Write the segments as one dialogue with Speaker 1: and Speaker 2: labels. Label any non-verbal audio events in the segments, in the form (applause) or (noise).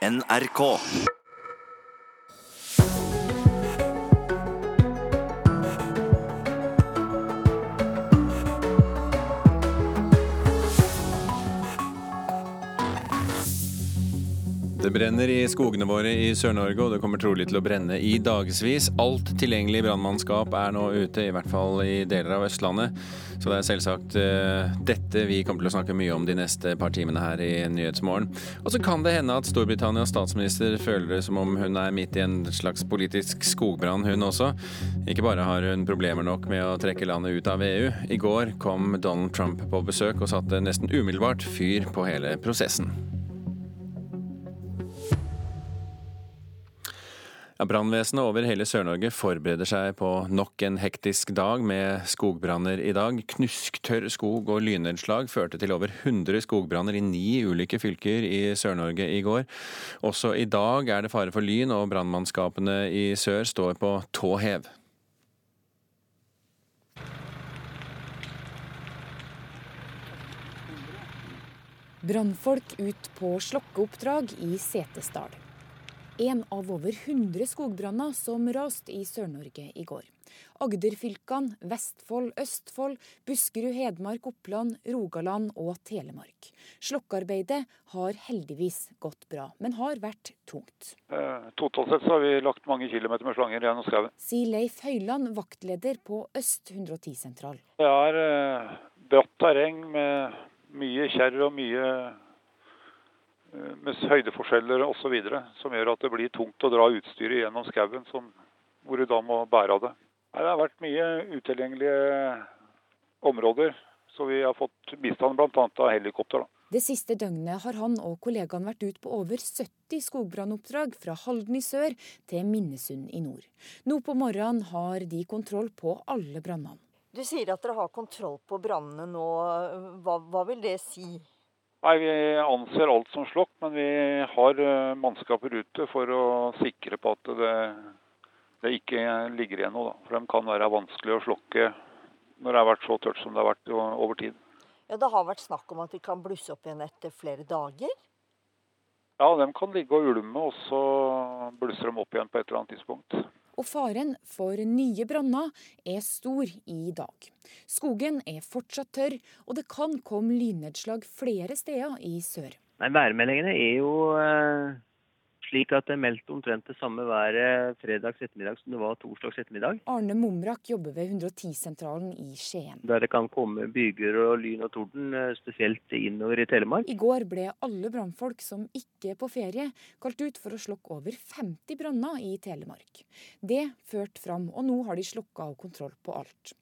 Speaker 1: NRK.
Speaker 2: Det brenner i skogene våre i Sør-Norge, og det kommer trolig til å brenne i dagevis. Alt tilgjengelig brannmannskap er nå ute, i hvert fall i deler av Østlandet. Så det er selvsagt uh, dette vi kommer til å snakke mye om de neste par timene her i Nyhetsmorgen. Og så kan det hende at Storbritannias statsminister føler det som om hun er midt i en slags politisk skogbrann, hun også. Ikke bare har hun problemer nok med å trekke landet ut av EU. I går kom Donald Trump på besøk og satte nesten umiddelbart fyr på hele prosessen. Brannvesenet over hele Sør-Norge forbereder seg på nok en hektisk dag med skogbranner i dag. Knusktørr skog og lynnedslag førte til over 100 skogbranner i ni ulike fylker i Sør-Norge i går. Også i dag er det fare for lyn, og brannmannskapene i sør står på tå hev.
Speaker 3: Brannfolk ut på slokkeoppdrag i Setesdal. En av over 100 skogbranner som raste i Sør-Norge i går. Agderfylkene Vestfold, Østfold, Buskerud, Hedmark, Oppland, Rogaland og Telemark. Slokkearbeidet har heldigvis gått bra, men har vært tungt.
Speaker 4: Eh, totalt sett så har vi lagt mange kilometer med slanger gjennom skauen.
Speaker 3: Sier Leif Høyland, vaktleder på Øst 110-sentral.
Speaker 4: Det er eh, bratt terreng med mye kjerr og mye med høydeforskjeller osv. som gjør at det blir tungt å dra utstyret gjennom skauen, hvor du da må bære av det. Nei, Det har vært mye utilgjengelige områder, så vi har fått bistand bl.a. av helikopter. da.
Speaker 3: Det siste døgnet har han og kollegaen vært ut på over 70 skogbrannoppdrag fra Halden i sør til Minnesund i nord. Nå på morgenen har de kontroll på alle brannene.
Speaker 5: Du sier at dere har kontroll på brannene nå. Hva, hva vil det si?
Speaker 4: Nei, Vi anser alt som slokk, men vi har eh, mannskaper ute for å sikre på at det, det ikke ligger igjen noe. da. For de kan være vanskelig å slokke når det har vært så tørt som det har vært over tid.
Speaker 5: Ja, Det har vært snakk om at de kan blusse opp igjen etter flere dager.
Speaker 4: Ja, de kan ligge og ulme, og så blusser de opp igjen på et eller annet tidspunkt.
Speaker 3: Og faren for nye branner er stor i dag. Skogen er fortsatt tørr, og det kan komme lynnedslag flere steder i sør.
Speaker 6: Nei, Værmeldingene er jo eh, slik at det er meldt omtrent det samme været fredags ettermiddag som det var torsdags ettermiddag.
Speaker 3: Arne Mumrak jobber ved 110-sentralen i Skien.
Speaker 6: Der det kan komme byger og lyn og torden, eh, spesielt innover i Telemark.
Speaker 3: I går ble alle brannfolk som ikke er på ferie, kalt ut for å slokke over 50 branner i Telemark. Det førte fram, og nå har de slokka og kontroll på alt.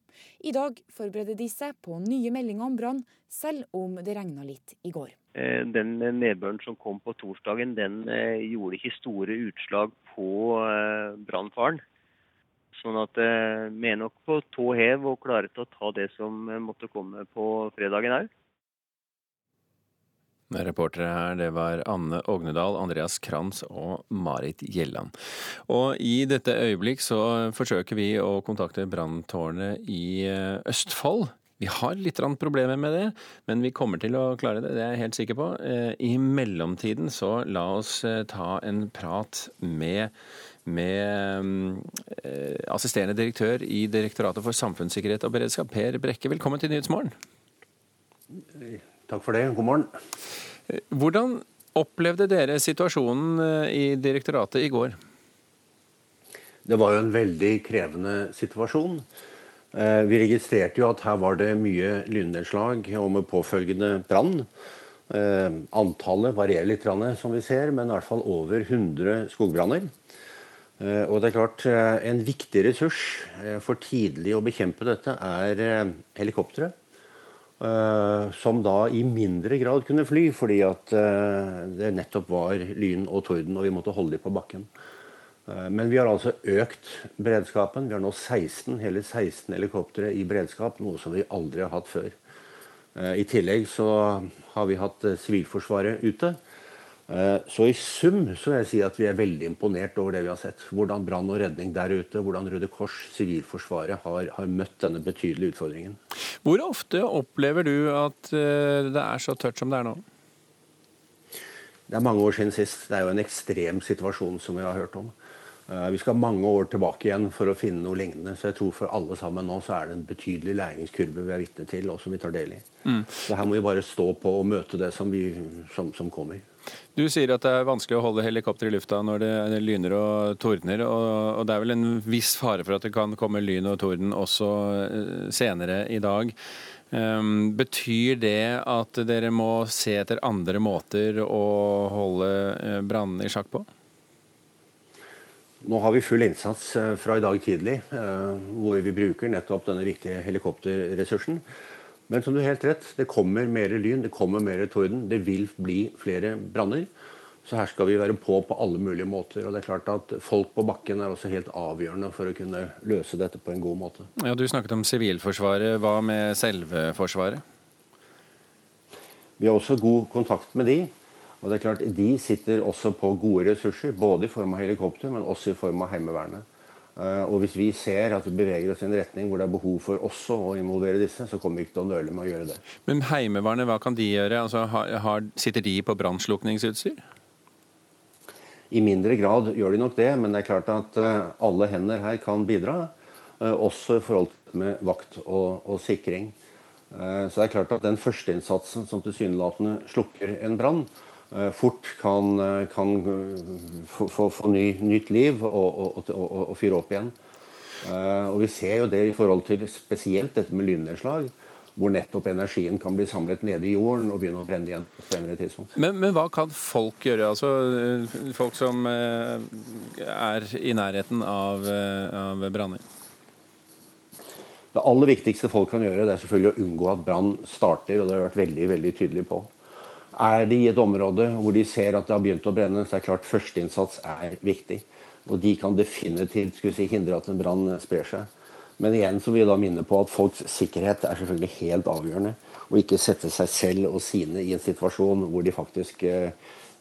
Speaker 3: I dag forbereder de seg på nye meldinger om brann, selv om det regna litt i går.
Speaker 6: Eh, Den nedbøren som kom på torsdagen, den eh, gjorde ikke store utslag på eh, brannfaren. Sånn at vi er nok på tå hev og klare til å ta det som måtte komme på fredagen òg.
Speaker 2: Reportere her, det var Anne Ognedal, Andreas Krams og Marit Gjelland. Og i dette øyeblikk så forsøker vi å kontakte branntårnet i Østfold. Vi har litt problemer med det, men vi kommer til å klare det, det er jeg helt sikker på. Eh, I mellomtiden så la oss eh, ta en prat med med mm, eh, assisterende direktør i Direktoratet for samfunnssikkerhet og beredskap, Per Brekke. Velkommen til Nyhetsmorgen.
Speaker 7: Takk for det. God morgen.
Speaker 2: Hvordan opplevde dere situasjonen i direktoratet i går?
Speaker 7: Det var jo en veldig krevende situasjon. Eh, Vi registrerte jo at her var det mye lynnedslag og med påfølgende brann. Eh, Antallet varierer litt, som vi ser, men i hvert fall over 100 skogbranner. Eh, Og det er klart, En viktig ressurs for tidlig å bekjempe dette er helikoptre. Som da i mindre grad kunne fly, fordi at det nettopp var lyn og torden, og vi måtte holde dem på bakken. Eh, Men vi har altså økt beredskapen. Vi har nå 16, hele 16 helikoptre i beredskap, noe som vi aldri har hatt før. Eh, I tillegg så har vi hatt eh, Sivilforsvaret ute. Så i sum så vil jeg si at vi er veldig imponert over det vi har sett. Hvordan brann og redning der ute, hvordan Røde Kors, Sivilforsvaret har, har møtt denne betydelige utfordringen.
Speaker 2: Hvor ofte opplever du at det er så tørt som det er nå?
Speaker 7: Det er mange år siden sist. Det er jo en ekstrem situasjon som vi har hørt om. Eh, vi skal mange år tilbake igjen for å finne noe lignende. Så jeg tror for alle sammen nå så er det en betydelig læringskurve vi er vitne til, og som vi tar del i. Mm. Så her må vi bare stå på og møte det som, vi, som, som kommer.
Speaker 2: Du sier at det er vanskelig å holde helikopter i lufta når det lyner og tordner. Og, det er vel en viss fare for at det kan komme lyn og torden også eh, senere i dag. Um, betyr det at dere må se etter andre måter å holde brannene i sjakk på?
Speaker 7: Nå har vi full innsats uh, fra i dag tidlig, uh, hvor vi bruker nettopp denne viktige helikopterressursen. Men som du helt rett, det kommer mer lyn, det kommer mer torden. Det vil bli flere branner. Så her skal vi være på på alle mulige måter. Og det er klart at folk på bakken er også helt avgjørende for å kunne løse dette på en god måte.
Speaker 2: Ja, Du snakket om Sivilforsvaret. Hva med selve Forsvaret?
Speaker 7: Vi har også god kontakt med de. Og det er klart, De sitter også på gode ressurser, både i form av helikopter, men også i form av Heimevernet. Eh, og Hvis vi ser at vi beveger oss i en retning hvor det er behov for også å involvere disse, så kommer vi ikke til å nøle med å gjøre det.
Speaker 2: Men Heimevernet, hva kan de gjøre? Altså, har, sitter de på brannslukningsutstyr?
Speaker 7: I mindre grad gjør de nok det, men det er klart at eh, alle hender her kan bidra. Eh, også i forhold til med vakt og, og sikring. Så det er klart at den førsteinnsatsen som tilsynelatende slukker en brann, fort kan, kan få, få, få ny, nytt liv og, og, og, fyre opp igjen. Og Vi ser jo det i forhold til spesielt dette med lynnedslag hvor nettopp energien kan bli samlet nede i jorden og begynne å brenne igjen på senere tidspunkt.
Speaker 2: Men, men, hva kan folk gjøre? Altså eh, folk som eh, er i nærheten av, eh, av branner?
Speaker 7: Det aller viktigste folk kan gjøre, det er selvfølgelig å unngå at brann starter. og det har vært veldig, veldig tydelig på. Er de i et område hvor de ser at det har begynt å brenne, så er det klart førsteinnsats er viktig. Og de kan definitivt si, hindre at en brann sprer seg. Men igjen så vil jeg da minne på at folks sikkerhet er selvfølgelig helt avgjørende. Og ikke sette seg selv og sine i en situasjon hvor de faktisk eh,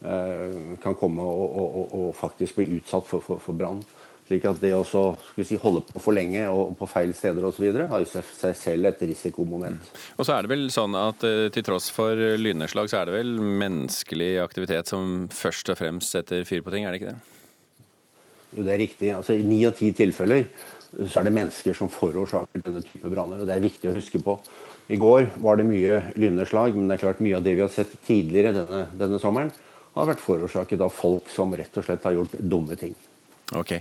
Speaker 7: eh kan komme og, og, og, faktisk bli utsatt for, for, for brann. Slik at det å si, holde på for lenge og på feil steder osv. har jo seg selv et risikomoment. Mm.
Speaker 2: Og så er det vel sånn at eh, til tross for lynnedslag, så er det vel menneskelig aktivitet som først og fremst setter fyr på ting, er det ikke det?
Speaker 7: Jo, det er riktig. Altså I ni av ti tilfeller så er det mennesker som forårsaker denne type branner. og Det er viktig å huske på. I går var det mye lynnedslag, men det er klart mye av det vi har sett tidligere denne, denne sommeren, har vært forårsaket av folk som rett og slett har gjort dumme ting.
Speaker 2: Ok.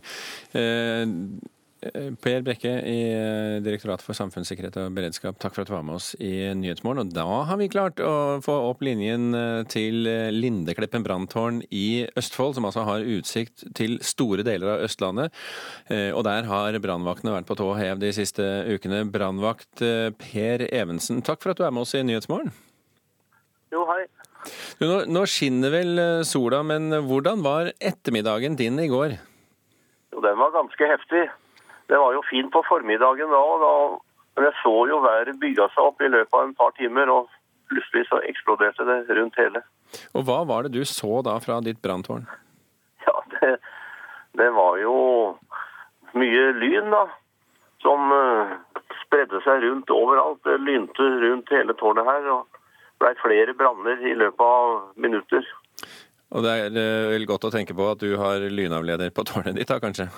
Speaker 2: Eh, per Brekke i eh, Direktoratet for samfunnssikkerhet og beredskap, takk for at du var med oss i Nyhetsmorgen. Og da har vi klart å få opp linjen eh, til Lindekleppen branntårn i Østfold, som altså har utsikt til store deler av Østlandet. Og der har brannvaktene vært på tå hev de siste ukene. Brannvakt Per Evensen, takk for at du er med oss i Nyhetsmorgen.
Speaker 1: Jo, hei.
Speaker 2: Du, nå, nå skinner vel sola, men hvordan var ettermiddagen din i går?
Speaker 1: Jo, den var ganske heftig. Det var jo fint på formiddagen da, da men jeg så jo været bygge seg opp i løpet av en par timer, og plutselig så eksploderte det rundt hele.
Speaker 2: Og Hva var det du så da fra ditt branntårn?
Speaker 1: Ja, det, det, var jo mye lyn, da. Som uh, spredde seg rundt overalt. Det lynte rundt hele tårnet her. og blei flere branner i løpet av minutter.
Speaker 2: Og det er uh, vel godt å tenke på at du har lynavleder på tårnet ditt, da kanskje?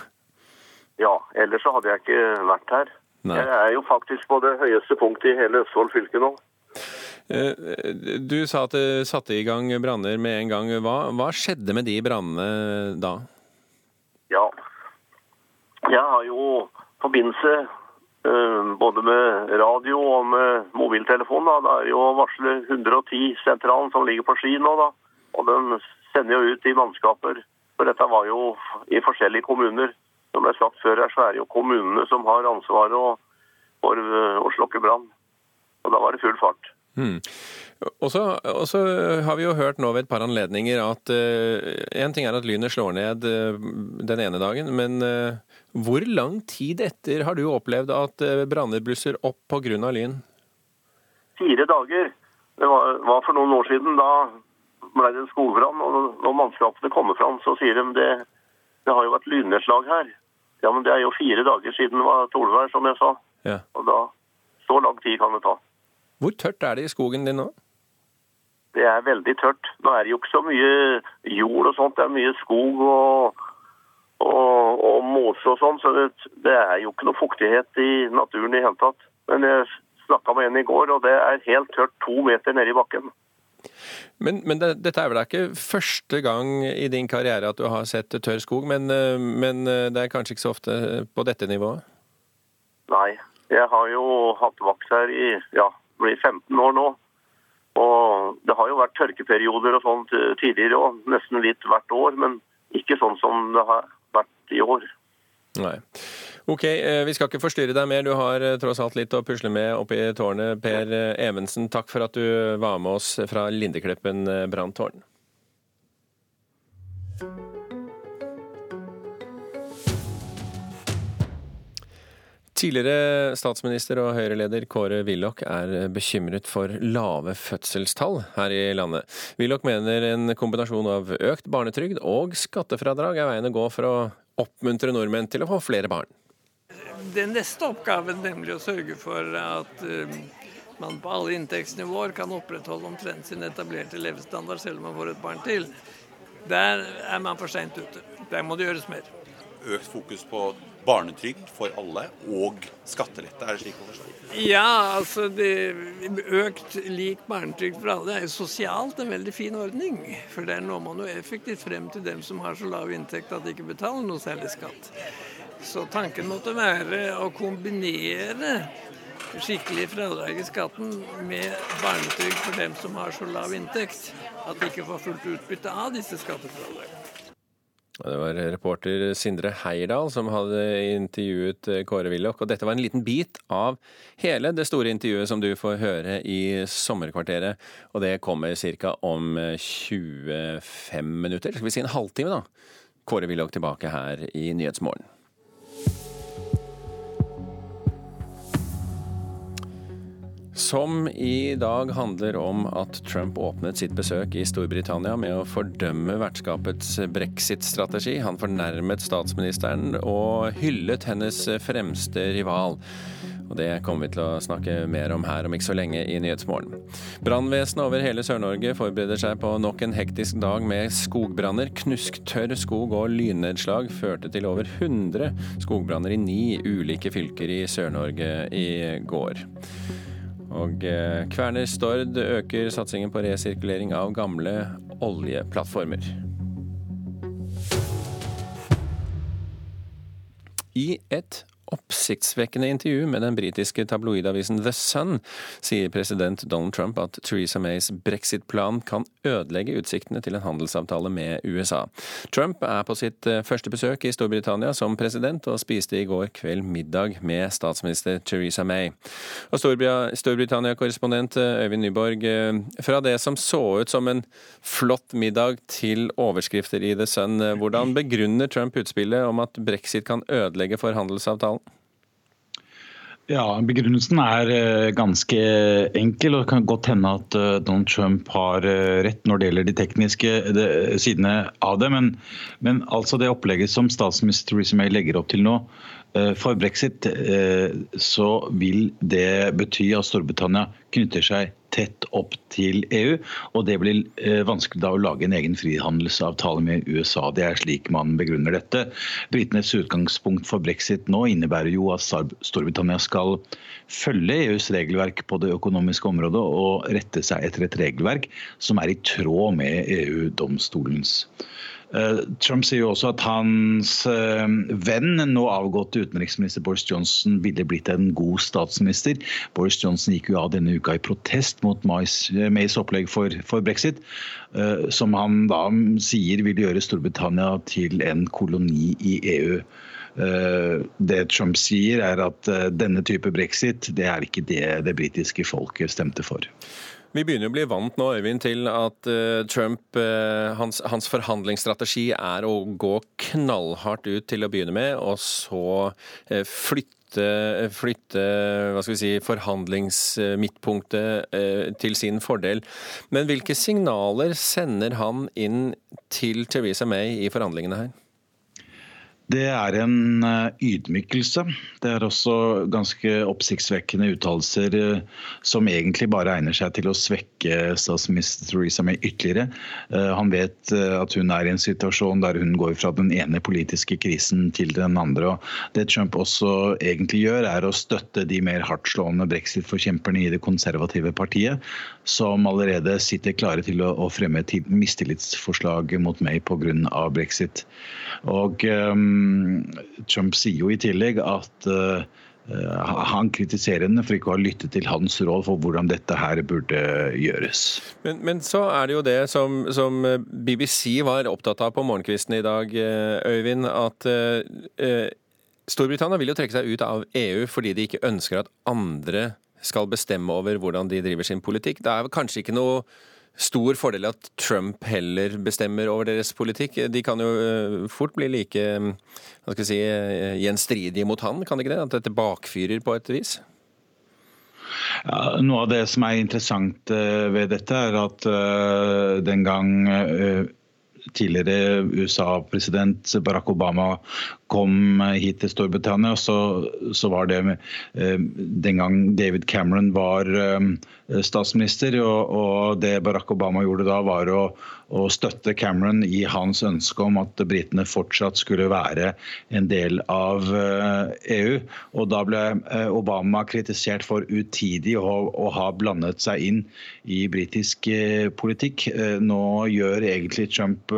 Speaker 1: Ja, ellers så hadde jeg ikke vært her. Nei. Jeg er jo faktisk på det høyeste punktet i hele Østfold fylke nå.
Speaker 2: Eh, du sa at det satte i gang branner med en gang. Hva, hva skjedde med de brannene da?
Speaker 1: Ja, jeg har jo forbindelse eh, både med radio og med mobiltelefon. Da. Det er jo varsler 110-sentralen som ligger på Ski nå. da. Og den sender jo ut i mannskaper. For dette var jo i forskjellige kommuner. Som ble sagt før så er det jo kommunene som har ansvaret for eh, å slokke brann. Og da var det full fart. Mm.
Speaker 2: Og så har vi jo hørt nå ved et par anledninger at én uh, ting er at lynet slår ned uh, den ene dagen, men uh, hvor lang tid etter har du opplevd at uh, branner blusser opp pga. lyn?
Speaker 1: Fire dager. Det var, var, for noen år siden. Da ble det en skogbrann. Og når mannskapene kommer fram, så sier de det, det har jo vært lynnedslag her. Ja, men det er jo fire dager siden det var tolvvær, som jeg sa. Ja. Og da Så lang tid kan det ta.
Speaker 2: Hvor tørt er det i skogen din nå?
Speaker 1: det er veldig tørt. Nå er det jo ikke så mye jord og sånt, det er mye skog og, og, og måse og sånn, så det, det, er jo ikke noe fuktighet i naturen i hele tatt. Men jeg snakka med en i går, og det er helt tørt to meter nede i bakken.
Speaker 2: Men, men det, dette er vel ikke første gang i din karriere at du har sett tørr skog, men, men det er kanskje ikke så ofte på dette nivået?
Speaker 1: Nei. Jeg har jo hatt vakt her i ja, blir 15 år nå. Og det har jo vært tørkeperioder og sånt tidligere òg, nesten litt hvert år. Men ikke sånn som det har vært i år.
Speaker 2: Nei. Ok, eh, vi skal ikke forstyrre deg mer. Du har eh, tross alt litt å pusle med oppe i tårnet. Per eh, Evensen, takk for at du var med oss fra Lindekleppen branntårn. Tidligere statsminister og Høyre-leder Kåre Willoch er bekymret for lave fødselstall her i landet. Willoch mener en kombinasjon av økt barnetrygd og skattefradrag er veien å gå for å oppmuntre nordmenn til å få flere barn.
Speaker 8: Den neste oppgaven, nemlig å sørge for at eh, man på alle inntektsnivåer kan opprettholde omtrent sin etablerte levestandard selv om man får et barn til, der er man for seint ute. Der må det gjøres mer.
Speaker 9: Økt fokus på barnetrygd for alle og skattelette, er det slik å forstå?
Speaker 8: Ja, altså det, økt lik barnetrygd for alle er jo sosialt en veldig fin ordning. For der når man jo effektivt frem til dem som har så lav inntekt at de ikke betaler noe særlig skatt. Så tanken måtte være å kombinere skikkelig fradrag i skatten med barnetrygd for dem som har så lav inntekt at de ikke får fullt utbytte av disse skattefradragene.
Speaker 2: Det var reporter Sindre Heierdal som hadde intervjuet eh, Kåre Willoch. Og dette var en liten bit av hele det store intervjuet som du får høre i Sommerkvarteret. Og det kommer ca. om 25 eh, minutter. Skal vi si en halvtime, da? Kåre Willoch tilbake her i Nyhetsmorgen. Som i dag handler om at Trump åpnet sitt besøk i Storbritannia med å fordømme vertskapets brexit-strategi. Han fornærmet statsministeren og hyllet hennes fremste rival. Og Det kommer vi til å snakke mer om her om ikke så lenge i Nyhetsmorgen. Brannvesenet over hele Sør-Norge forbereder seg på nok en hektisk dag med skogbranner. Knusktørr skog og lynnedslag førte til over 100 skogbranner i ni ulike fylker i Sør-Norge i går. Og Kverner Kværner Stord øker satsingen på resirkulering av gamle oljeplattformer. I et oppsiktsvekkende intervju med den britiske tabloidavisen The Sun sier president Donald Trump at Theresa Mays brexit-plan kan ødelegge utsiktene til en handelsavtale med USA. Trump er på sitt eh, første besøk i Storbritannia som president, og spiste i går kveld middag med statsminister Theresa May. Og Storbritannia-korrespondent eh, Øyvind Nyborg, eh, fra det som så ut som en flott middag til overskrifter i The Sun, hvordan begrunner Trump utspillet om at brexit kan ødelegge for handelsavtalen?
Speaker 10: Ja, Begrunnelsen er eh, ganske enkel. og Det kan godt hende at eh, Donald Trump har eh, rett når det gjelder de tekniske sidene av det. Men, men altså det opplegget som statsminister Theresa May legger opp til nå, for brexit så vil det bety at Storbritannia knytter seg tett opp til EU. Og det blir eh, vanskelig da å lage en egen frihandelsavtale med USA. Det er slik man begrunner dette. Britenes utgangspunkt for brexit nå innebærer jo at Storbritannia skal følge EUs regelverk på det økonomiske området og rette seg etter et regelverk som er i tråd med EU-domstolens. Eh, Trump sier jo også at hans eh, venn, nå avgåtte utenriksminister Boris Johnson, ville blitt en god statsminister. Boris Johnson gikk jo av denne uka i protest mot Mays, Mays opplegg for, for, brexit, eh, som han da sier vil gjøre Storbritannia til en koloni i EU. Det Trump sier, er at denne type brexit det er ikke det det britiske folket stemte for.
Speaker 2: Vi begynner å bli vant nå, Øyvind, til at uh, Trump, uh, hans, hans, forhandlingsstrategi er å gå knallhardt ut til å begynne med, og så uh, flytte, flytte hva skal vi si, forhandlingsmidtpunktet til sin fordel. Men hvilke signaler sender han inn til Theresa May i forhandlingene her?
Speaker 10: Det er en eh, ydmykelse. Det er også ganske oppsiktsvekkende uttalelser eh, som egentlig bare egner seg til å svekke statsminister Theresa May ytterligere. Eh, han vet at hun er i en situasjon der hun går fra den ene politiske krisen til den andre. Og det Trump også egentlig gjør, er å støtte de mer hardtslående brexit-forkjemperne i det konservative partiet, som allerede sitter klare til å fremme et mistillitsforslag mot meg pga. brexit. Og um, Trump sier jo i tillegg at uh, han kritiserer henne for ikke å ha lyttet til hans råd for hvordan dette her burde gjøres.
Speaker 2: Men, men så er det jo det som, som, BBC var opptatt av på morgenkvisten i dag, eh, Øyvind. At uh, Storbritannia vil jo trekke seg ut av EU fordi de ikke ønsker at andre skal bestemme over hvordan de driver sin politikk. Det er kanskje ikke noe stor fordel at Trump heller bestemmer over deres politikk. De kan jo eh, fort bli like hva skal jeg si, eh, gjenstridige mot han, kan det ikke det? At dette bakfyrer på et vis?
Speaker 10: Ja, noe av det som er interessant eh, ved dette, er at den gang tidligere USA-president Barack Obama kom hit til Storbritannia, så, så var det den gang David Cameron var statsminister. Og, og det Barack Obama gjorde da, var å, å, støtte Cameron i hans ønske om at britene fortsatt skulle være en del av. Eh, EU. og da ble eh, Obama kritisert for utidig å, å ha blandet seg inn i britisk eh, politikk. Nå gjør egentlig Trump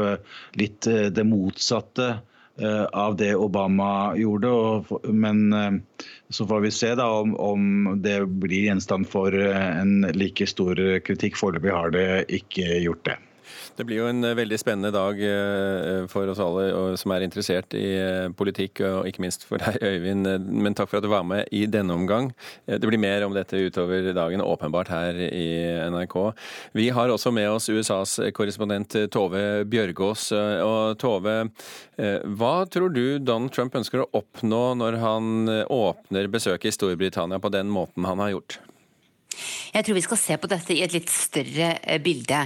Speaker 10: litt det motsatte av det Obama gjorde. Men så får vi se da om, det blir gjenstand for en like stor kritikk. Foreløpig har det ikke gjort det.
Speaker 2: Det blir jo en eh, veldig spennende dag eh, for oss alle som er interessert i eh, politikk, og ikke minst for deg, (laughs) Øyvind. Men takk for at du var med i denne omgang. Det blir mer om dette utover dagen, åpenbart her i NRK. Vi har også med oss USAs korrespondent Tove Bjørgaas. Og Tove, hva tror du Donald Trump ønsker å oppnå når han åpner besøket i Storbritannia på den måten han har gjort?
Speaker 11: Jeg tror vi skal se på dette i et litt større eh, bilde.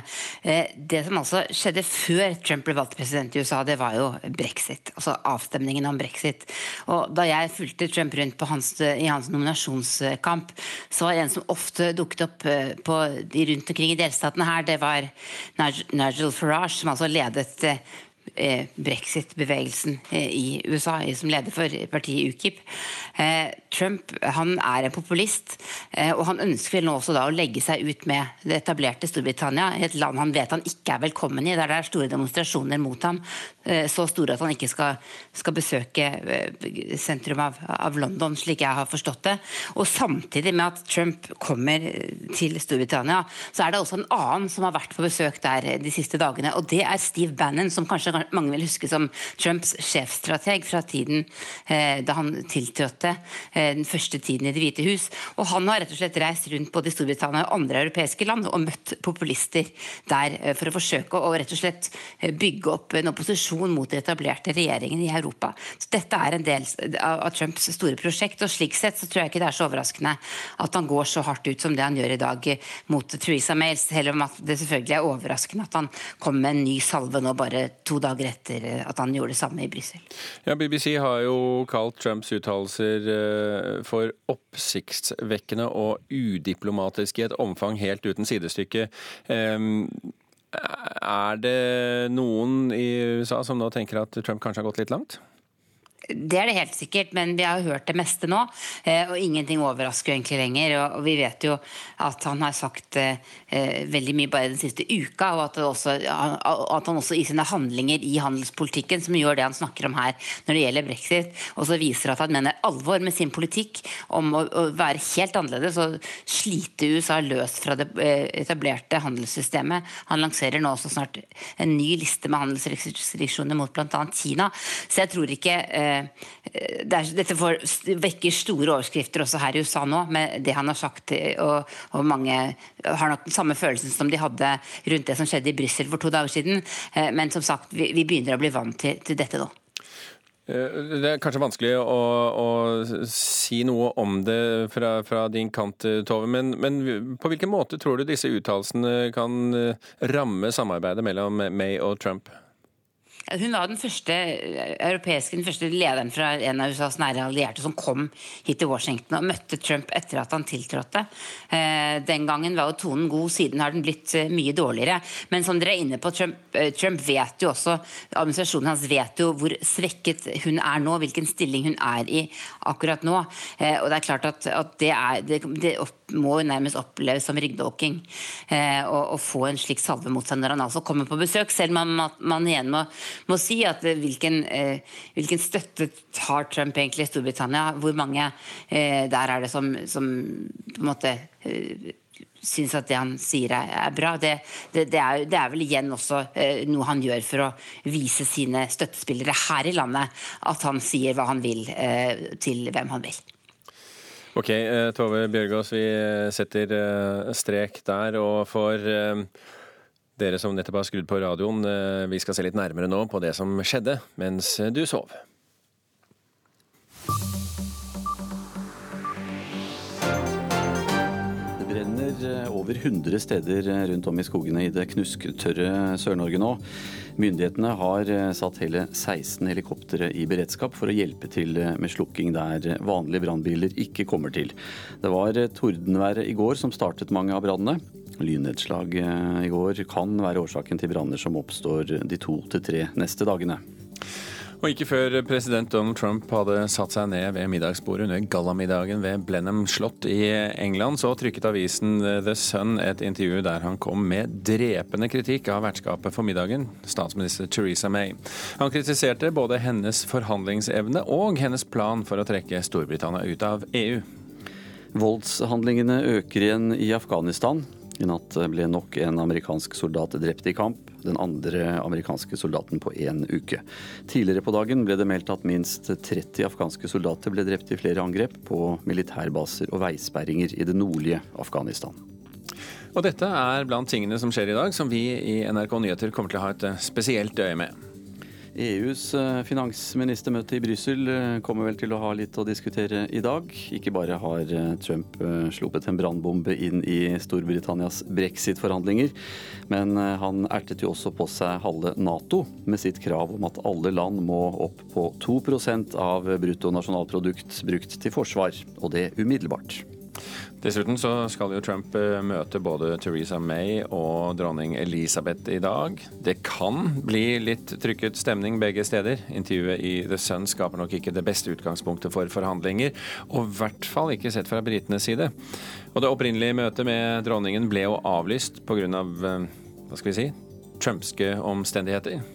Speaker 11: Eh, det som altså skjedde før Trump ble valgt president i USA, det var jo brexit. Altså avstemningen om brexit. Og da jeg fulgte Trump rundt hans, i hans nominasjonskamp, så var en som ofte dukket opp eh, på, rundt omkring i delstatene her, det var Nigel Farage, som altså ledet brexit-bevegelsen eh, i USA, som leder for partiet UKIP. Eh, Trump han er en populist, og han ønsker vel nå også da å legge seg ut med det etablerte Storbritannia, et land han vet han ikke er velkommen i, der det er store demonstrasjoner mot ham, så store at han ikke skal, skal besøke sentrum av, av, London, slik jeg har forstått det. Og samtidig med at Trump kommer til Storbritannia, så er det også en annen som har vært på besøk der de siste dagene, og det er Steve Bannon, som kanskje mange vil huske som Trumps sjefstrateg fra tiden eh, da han tiltrådte eh, den første tiden i Det hvite hus. Og han har rett og slett reist rundt både i Storbritannia og andre europeiske land og møtt populister der eh, for å forsøke å rett og slett eh, bygge opp en opposisjon mot den etablerte regjeringen i Europa. Så dette er en del av, av Trumps store prosjekt, og slik sett så tror jeg ikke det er så overraskende at han går så hardt ut som det han gjør i dag eh, mot Theresa May, selv om det selvfølgelig er overraskende at han kommer med en ny salve nå bare to dager etter at han gjorde det samme i Brussel.
Speaker 2: Ja, BBC har jo kalt Trumps uttalelser eh, for oppsiktsvekkende og udiplomatiske i et omfang helt uten sidestykke. Er det noen i USA som nå tenker at Trump kanskje har gått litt langt?
Speaker 11: Det er det helt sikkert, men vi har hørt det meste nå. Eh, og ingenting overrasker egentlig lenger. Og vi vet jo at han har sagt eh, veldig mye bare den siste uka, og at, også, at, han også i sine handlinger i handelspolitikken, som gjør det han snakker om her når det gjelder brexit, også viser at han mener alvor med sin politikk om å, være helt annerledes og slite USA løs fra det eh, etablerte handelssystemet. Han lanserer nå også snart en ny liste med handelsrestriksjoner mot bl.a. Kina. Så jeg tror ikke er, dette får, vekker store overskrifter også her i USA nå, med det han har sagt. Og, og, mange har nok den samme følelsen som de hadde rundt det som skjedde i Brussel for to dager siden. Eh, men som sagt, vi, vi begynner å bli vant til, til dette nå.
Speaker 2: Eh, det er kanskje vanskelig å, å, si noe om det fra, fra din kant, Tove. Men, men, på hvilken måte tror du disse uttalelsene kan ramme samarbeidet mellom May og Trump?
Speaker 11: Hun var den første europeiske, den første lederen fra en av USAs nære allierte som kom hit til Washington og møtte Trump etter at han tiltrådte. Eh, den gangen var jo tonen god, siden har den blitt eh, mye dårligere. Men som dere er inne på, Trump, eh, Trump vet jo også, administrasjonen hans vet jo hvor svekket hun er nå, hvilken stilling hun er i akkurat nå. Og det er klart at, at det, er, det, det må nærmest oppleves som ryggdåking å få en slik salve mot seg når han altså kommer på besøk, selv om man, igjen må må si at eh, hvilken, eh, hvilken støtte tar Trump egentlig i Storbritannia? Hvor mange eh, der er det som, som på en måte syns at det han sier er, er bra. Det, det, det, er, det, er, vel igjen også eh, noe han gjør for å vise sine støttespillere her i landet at han sier hva han vil eh, til hvem han vil.
Speaker 2: Ok, eh, Tove Bjørgaas, vi setter strek der. Og for dere som nettopp har skrudd på radioen, eh, vi skal se litt nærmere nå på det som skjedde mens du sov.
Speaker 12: Det brenner eh, over 100 steder rundt om i skogene i det knusktørre Sør-Norge nå. Myndighetene har eh, satt hele 16 helikoptre i beredskap for å hjelpe til med slukking der vanlige brannbiler ikke kommer til. Det var tordenværet i går som startet mange av brannene. Lynnedslag eh, i går kan være årsaken til branner som oppstår de to til tre neste dagene.
Speaker 2: Og ikke før president Donald Trump hadde satt seg ned ved middagsbordet under gallamiddagen ved Blenheim slott i England, så trykket avisen The Sun et intervju der han kom med drepende kritikk av vertskapet for middagen, statsminister Theresa May. Han kritiserte både hennes forhandlingsevne og hennes plan for å trekke Storbritannia ut av EU.
Speaker 12: Voldshandlingene øker igjen i Afghanistan. I natt ble nok en amerikansk soldat drept i kamp, den andre amerikanske soldaten på én uke. Tidligere på dagen ble det meldt at minst 30 afghanske soldater ble drept i flere angrep på militærbaser og veisperringer i det nordlige Afghanistan.
Speaker 2: Og dette er blant tingene som skjer i dag, som vi i NRK Nyheter kommer til å ha et spesielt øye med.
Speaker 12: EUs eh, finansministermøte i Brussel eh, kommer vel til å ha litt å diskutere i dag. Ikke bare har eh, Trump sluppet en brannbombe inn i Storbritannias brexit-forhandlinger, men han ertet jo også på seg halve Nato med sitt krav om at alle land må opp på 2% av bruttonasjonalprodukt brukt til forsvar, og det umiddelbart.
Speaker 2: Dessuten så skal jo Trump eh, møte både Theresa May og dronning Elisabeth i dag. Det kan bli litt trykket stemning begge steder. Intervjuet i The Sun skaper nok ikke det beste utgangspunktet for forhandlinger, og i hvert fall ikke sett fra britenes side. Og det opprinnelige møtet med dronningen ble jo avlyst pga. Av, eh, hva skal vi si, trumpske omstendigheter.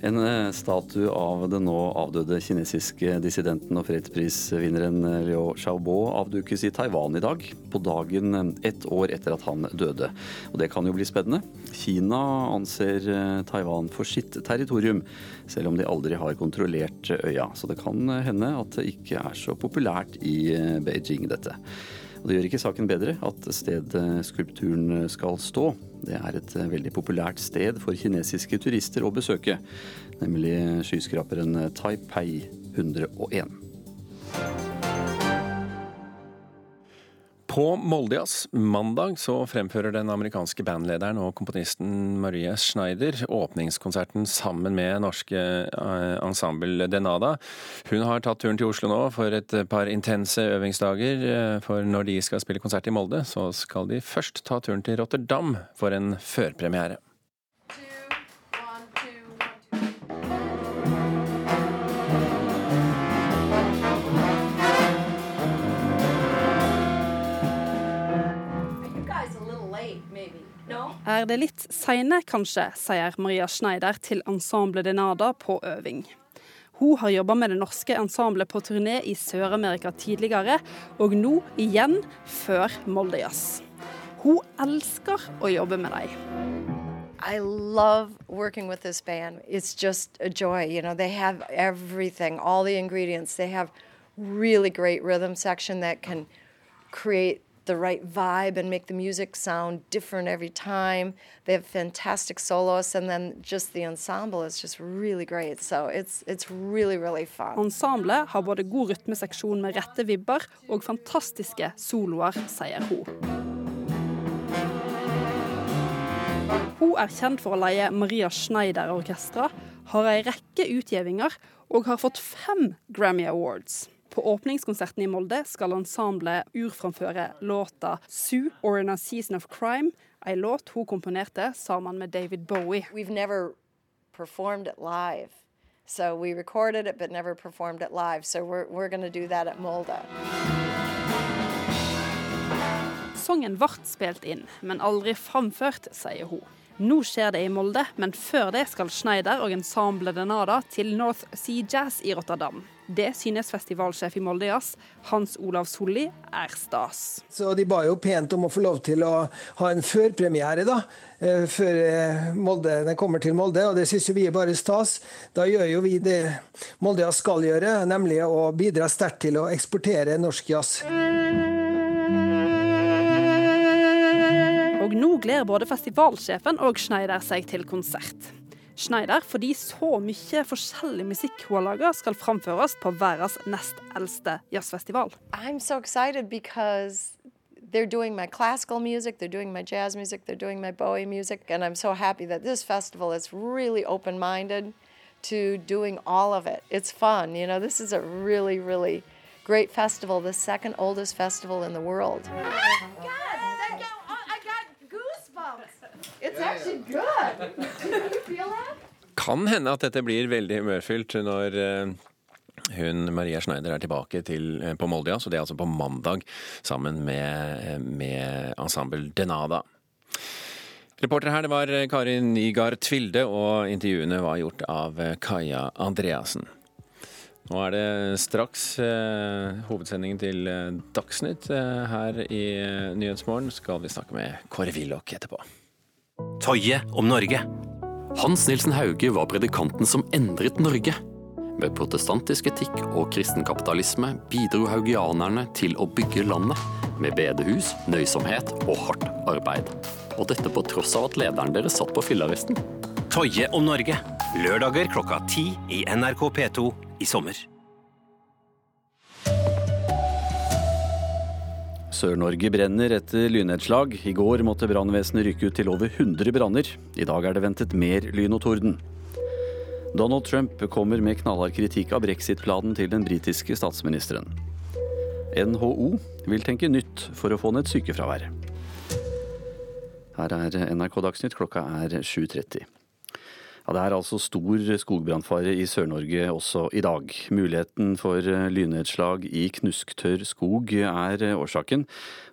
Speaker 12: En eh, statue av den nå avdøde kinesiske dissidenten og fredsprisvinneren eh, Liu Xiaobo avdukes i Taiwan i dag, på dagen eh, ett år etter at han døde. Og det kan jo bli spennende. Kina anser Taiwan for sitt territorium, selv om de aldri har kontrollert øya. Så det kan hende at det ikke er så populært i Beijing, dette. Og Det gjør ikke saken bedre at stedet skulpturen skal stå. Det er et veldig populært sted for kinesiske turister å besøke, nemlig skyskraperen Taipei 101.
Speaker 2: På Moldejazz mandag så fremfører den amerikanske bandlederen og komponisten Marie Schneider åpningskonserten sammen med norske eh, ensemble Denada. Hun har tatt turen til Oslo nå for et par intense øvingsdager. Eh, for når de skal spille konsert i Molde, så skal de først ta turen til Rotterdam for en førpremiere.
Speaker 13: Er det litt seine, kanskje, sier Maria Schneider til Ensemble Denada på øving. Hun har jobba med det norske ensemblet på turné i Sør-Amerika tidligere, og nå igjen før Moldejazz. Hun elsker å jobbe med dem.
Speaker 14: I love working with this band. It's just a joy. You know, they have everything, all the ingredients. They have really great rhythm section that can create the right vibe and make the music sound different every time. They have fantastic soloists, and then just the ensemble is just really great. So it's, it's really, really fun.
Speaker 13: Ensemblet har både god rytmeseksjon med rette vibber og fantastiske soloer, sier hun. Hun er kjent for å leie Maria Schneider-orkestra, har ei rekke utgivninger og har fått fem Grammy Awards. På åpningskonserten i Molde skal ensemblet urframføre låta 'Sue or in a Season of Crime', ei låt hun komponerte sammen med David Bowie.
Speaker 14: We've never performed it live. So we recorded it but never performed it live. So we're, we're going to do that at Molde.
Speaker 13: Sangen ble spilt inn, men aldri framført, sier hun. Nå skjer det i Molde, men før det skal Schneider og ensemblet Denada til North Sea Jazz i Rotterdam. Det synes festivalsjef i Molde Jazz, Hans Olav Solli, er stas.
Speaker 15: Så de ba jo pent om å få lov til å ha en førpremiere, da. eh, Før eh, Molde, den kommer til Molde, og det syns jo vi er bare stas. Da gjør jo vi det Molde Jazz skal gjøre, nemlig å bidra sterkt til å eksportere norsk jazz.
Speaker 13: Nå gleder både festivalsjefen og Schneider seg til konsert. Schneider fordi så mye forskjellig musikk hun har laga, skal framføres på verdens nest eldste jazzfestival.
Speaker 14: I'm so excited because they're doing my classical music, they're doing my jazz music, they're doing my Bowie music, and I'm so happy that this festival is really open minded to doing all of it. It's fun, you know, this is a really, really great festival, the second oldest festival in the world.
Speaker 16: It's actually good. you feel that? (laughs)
Speaker 2: Kan hende at dette blir veldig humørfylt når eh, hun Maria Schneider er tilbake til, eh, på Moldia, så det er altså på mandag, sammen med, eh, med Ensemble Denada. Reporter her det var Karin Nygaard Tvilde, og intervjuene var gjort av Kaja Andreassen. Nå er det straks eh, hovedsendingen til Dagsnytt. Her i Nyhetsmorgen skal vi snakke med Kåre Willoch etterpå.
Speaker 17: Toje om Norge. Hans Nilsen Hauge var predikanten som endret Norge. Med protestantisk etikk og kristenkapitalisme bidro haugianerne til å bygge landet, med bedehus, nøysomhet og hardt arbeid. Og dette på tross av at lederen deres satt på fyllearresten.
Speaker 18: Toje om Norge. Lørdager klokka ti i NRK P2 i sommer.
Speaker 12: Sør-Norge brenner etter lynnedslag. I går måtte brannvesenet rykke ut til over 100 branner. I dag er det ventet mer lyn og torden. Donald Trump kommer med knallhard kritikk av brexit-planen til den britiske statsministeren. NHO vil tenke nytt for å få ned sykefraværet. Her er NRK Dagsnytt, klokka er 7.30. Ja, det er altså stor skogbrannfare i Sør-Norge også i dag. Muligheten for lynnedslag i knusktørr skog er årsaken.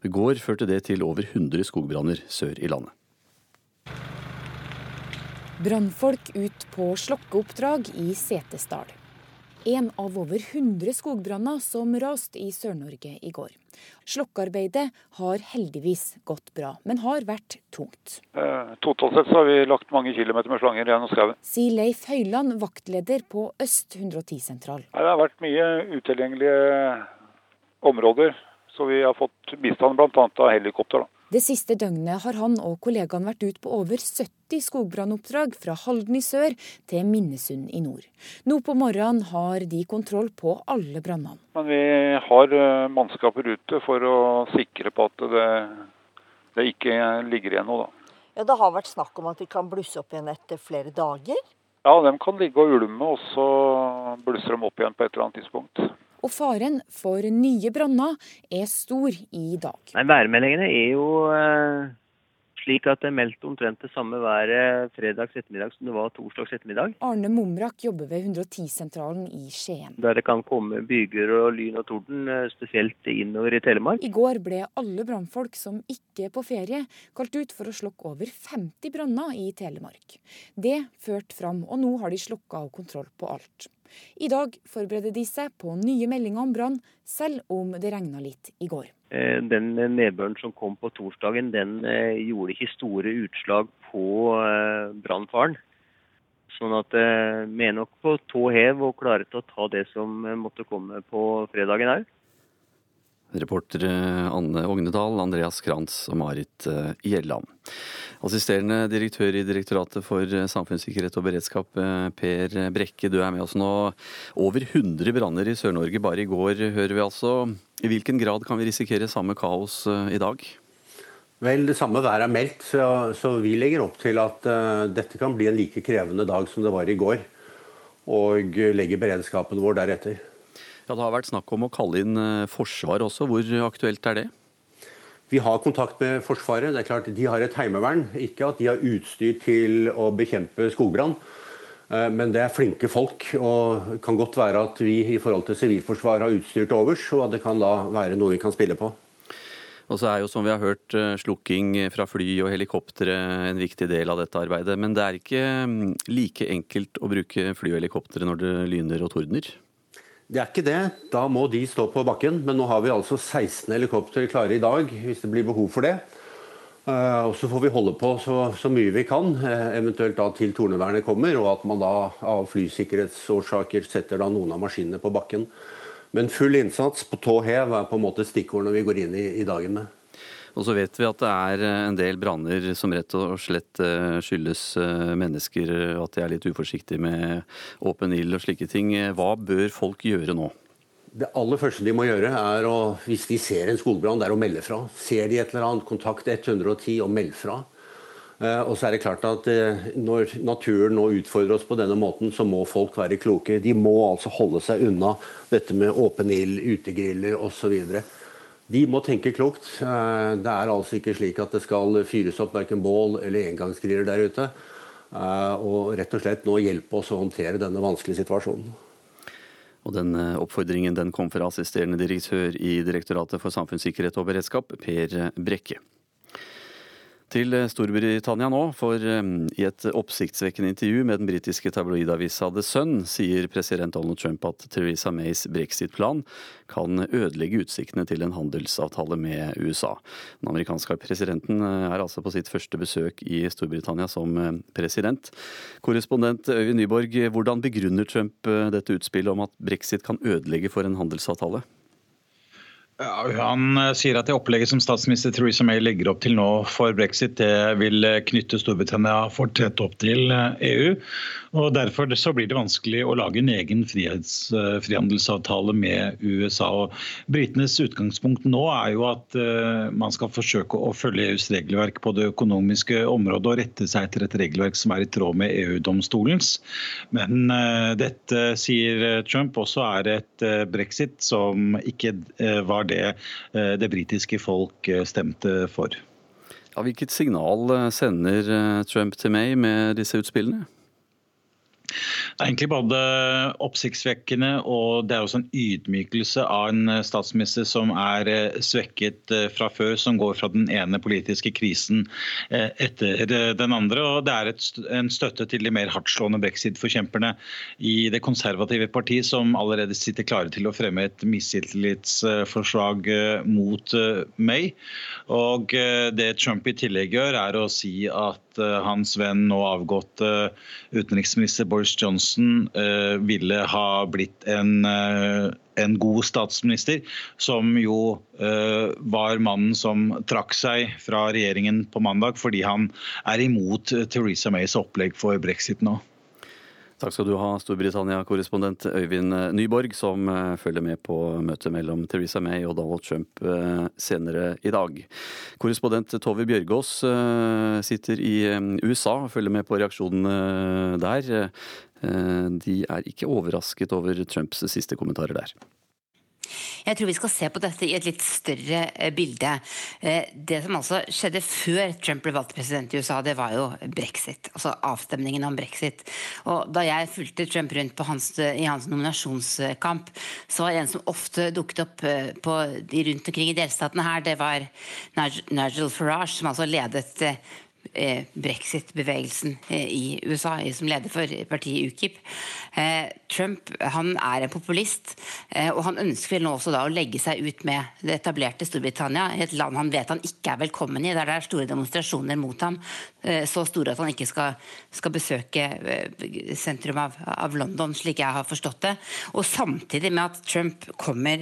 Speaker 12: I går førte det til over 100 skogbranner sør i landet.
Speaker 3: Brannfolk ut på slokkeoppdrag i Setesdal. En av over 100 skogbranner som raste i Sør-Norge i går. Slokkearbeidet har heldigvis gått bra, men har vært tungt.
Speaker 4: Eh, Totalt sett så har vi lagt mange kilometer med slanger gjennom skauen.
Speaker 3: Sier Leif Høyland, vaktleder på Øst 110-sentral.
Speaker 4: Det har vært mye utilgjengelige områder, så vi har fått bistand bl.a. av helikopter. da.
Speaker 3: Det siste døgnet har han og kollegaen vært ut på over 70 skogbrannoppdrag fra Halden i sør til Minnesund i nord. Nå på morgenen har de kontroll på alle brannene.
Speaker 4: Men vi har eh, mannskaper ute for å sikre på at det, det ikke ligger igjen noe. da.
Speaker 5: Ja, Det har vært snakk om at de kan blusse opp igjen etter flere dager.
Speaker 4: Ja, de kan ligge og ulme, og så blusser de opp igjen på et eller annet tidspunkt.
Speaker 3: Og faren for nye branner er stor i dag.
Speaker 6: Nei, Værmeldingene er jo eh, slik at det er meldt omtrent det samme været fredags ettermiddag som det var torsdags ettermiddag.
Speaker 3: Arne Mumrak jobber ved 110-sentralen i Skien.
Speaker 6: Der det kan komme byger og lyn og torden, eh, spesielt innover i Telemark.
Speaker 3: I går ble alle brannfolk som ikke er på ferie, kalt ut for å slokke over 50 branner i Telemark. Det førte fram, og nå har de slokka og kontroll på alt. I dag forbereder de seg på nye meldinger om brann, selv om det regna litt i går.
Speaker 6: Eh, Den nedbøren som kom på torsdagen, den eh, gjorde ikke store utslag på eh, brannfaren. Sånn at vi er nok på tå hev og klare til å ta det som måtte komme på fredagen òg.
Speaker 12: Reportere Anne Ognedal, Andreas Krantz og Marit eh, Gjelland. Assisterende direktør i Direktoratet for samfunnssikkerhet og beredskap, eh, Per Brekke, du er med oss nå. Over 100 branner i Sør-Norge bare i går, hører vi altså. I hvilken grad kan vi risikere samme kaos eh, i dag?
Speaker 7: Vel, det samme været er meldt, så, så vi legger opp til at uh, dette kan bli en like krevende dag som det var i går. og legger beredskapen vår deretter.
Speaker 12: Ja, Det har vært snakk om å kalle inn forsvar også. Hvor aktuelt er det?
Speaker 7: Vi har kontakt med Forsvaret. Det er klart De har et heimevern. Ikke at de har utstyr til å bekjempe skogbrann. Eh, men det er flinke folk. og kan godt være at vi i forhold til Sivilforsvaret har utstyr til overs, og at det kan da være noe vi kan spille på.
Speaker 12: Og så er jo, som vi har hørt, eh, slukking fra fly og helikoptre en viktig del av dette arbeidet. Men det er ikke mm, like enkelt å bruke fly og helikoptre når det lyner og tordner?
Speaker 7: Det er ikke det. Da må de stå på bakken. Men nå har vi altså 16 helikoptre klare i dag, hvis det blir behov for det. Uh, og Så får vi holde på så, så mye vi kan, uh, eventuelt da til tornevernet kommer, og at man da av flysikkerhetsårsaker setter da noen av maskinene på bakken. Men full innsats på tå hev er på en måte stikkordene vi går inn i, i dagen med.
Speaker 12: Og så vet vi at det er eh, en del branner som rett og slett eh, skyldes eh, mennesker, at de er litt uforsiktige med åpen ild og slike ting. Hva bør folk gjøre nå?
Speaker 7: Det aller første de må gjøre, er å, hvis de ser en skogbrann, det er å melde fra. Ser de et eller annet, kontakt 110 og meld fra. Og så er det klart at Når naturen nå utfordrer oss på denne måten, så må folk være kloke. De må altså holde seg unna dette med åpen ild, utegriller osv. De må tenke klokt. Eh, det er altså ikke slik at det skal fyres opp verken bål eller engangsgriller der ute. Eh, og rett og slett nå hjelpe oss å håndtere denne vanskelige situasjonen.
Speaker 12: Og den eh, Oppfordringen den kom fra assisterende direktør i Direktoratet for samfunnssikkerhet og beredskap, Per Brekke. Til Storbritannia nå, for i et oppsiktsvekkende intervju med den britiske tabloidavisa The Sun sier president Donald Trump at Theresa Mays brexit-plan kan ødelegge utsiktene til en handelsavtale med USA. Den amerikanske presidenten er altså på sitt første besøk i Storbritannia som president. Korrespondent Øyvind Nyborg, hvordan begrunner Trump dette utspillet om at brexit kan ødelegge for en handelsavtale?
Speaker 10: Ja, han eh, sier at det opplegget som statsminister Theresa May legger opp til nå for brexit, det vil eh, knytte Storbritannia for tett opp til EU. Eh, e og Derfor så blir det vanskelig å lage en egen frihandelsavtale med USA. Og Britenes utgangspunkt nå er jo at man skal forsøke å følge EUs regelverk på det økonomiske området og rette seg etter et regelverk som er i tråd med EU-domstolens. Men dette, sier Trump, også er et brexit som ikke var det eh, det britiske folk eh, stemte for.
Speaker 12: Ja, hvilket signal eh, sender Trump til meg med disse utspillene?
Speaker 10: Det er egentlig både oppsiktsvekkende og det er også en ydmykelse av en statsminister som er eh, svekket eh, fra før, som går fra den ene politiske krisen eh, etter den andre. og Det er et, en støtte til de mer hardtslående brexit-forkjemperne i det konservative parti, som allerede sitter klare til å fremme et mistillitsforslag mot May. Og Det Trump i tillegg gjør, er å si at hans venn nå avgått utenriksminister Boris Johnson eh, ville ha blitt en, eh, en god statsminister, som jo eh, var mannen som trakk seg fra regjeringen på mandag fordi han er imot Theresa Mays opplegg for brexit nå.
Speaker 12: Takk skal du ha, Storbritannia-korrespondent Øyvind Nyborg, som eh, følger med på møtet mellom Theresa May og Donald Trump eh, senere i dag. Korrespondent Tove Bjørgaas eh, sitter i USA og følger med på reaksjonene der. De er ikke overrasket over Trumps siste kommentarer der.
Speaker 11: Jeg tror vi skal se på dette i et litt større eh, bilde. Eh, det som altså skjedde før Trump ble valgt president i USA, det var jo brexit. Altså avstemningen om brexit. Og da jeg fulgte Trump rundt hans, i hans nominasjonskamp, så var en som ofte dukket opp eh, på, rundt omkring i delstatene her, det var Nigel Farage, som altså ledet brexit-bevegelsen eh, i USA, som leder for partiet UKIP. Eh, Trump han er en populist, og han ønsker nå også da å legge seg ut med det etablerte Storbritannia, et land han vet han ikke er velkommen i, der det er store demonstrasjoner mot ham, så store at han ikke skal, skal besøke sentrum av, av, London, slik jeg har forstått det. Og samtidig med at Trump kommer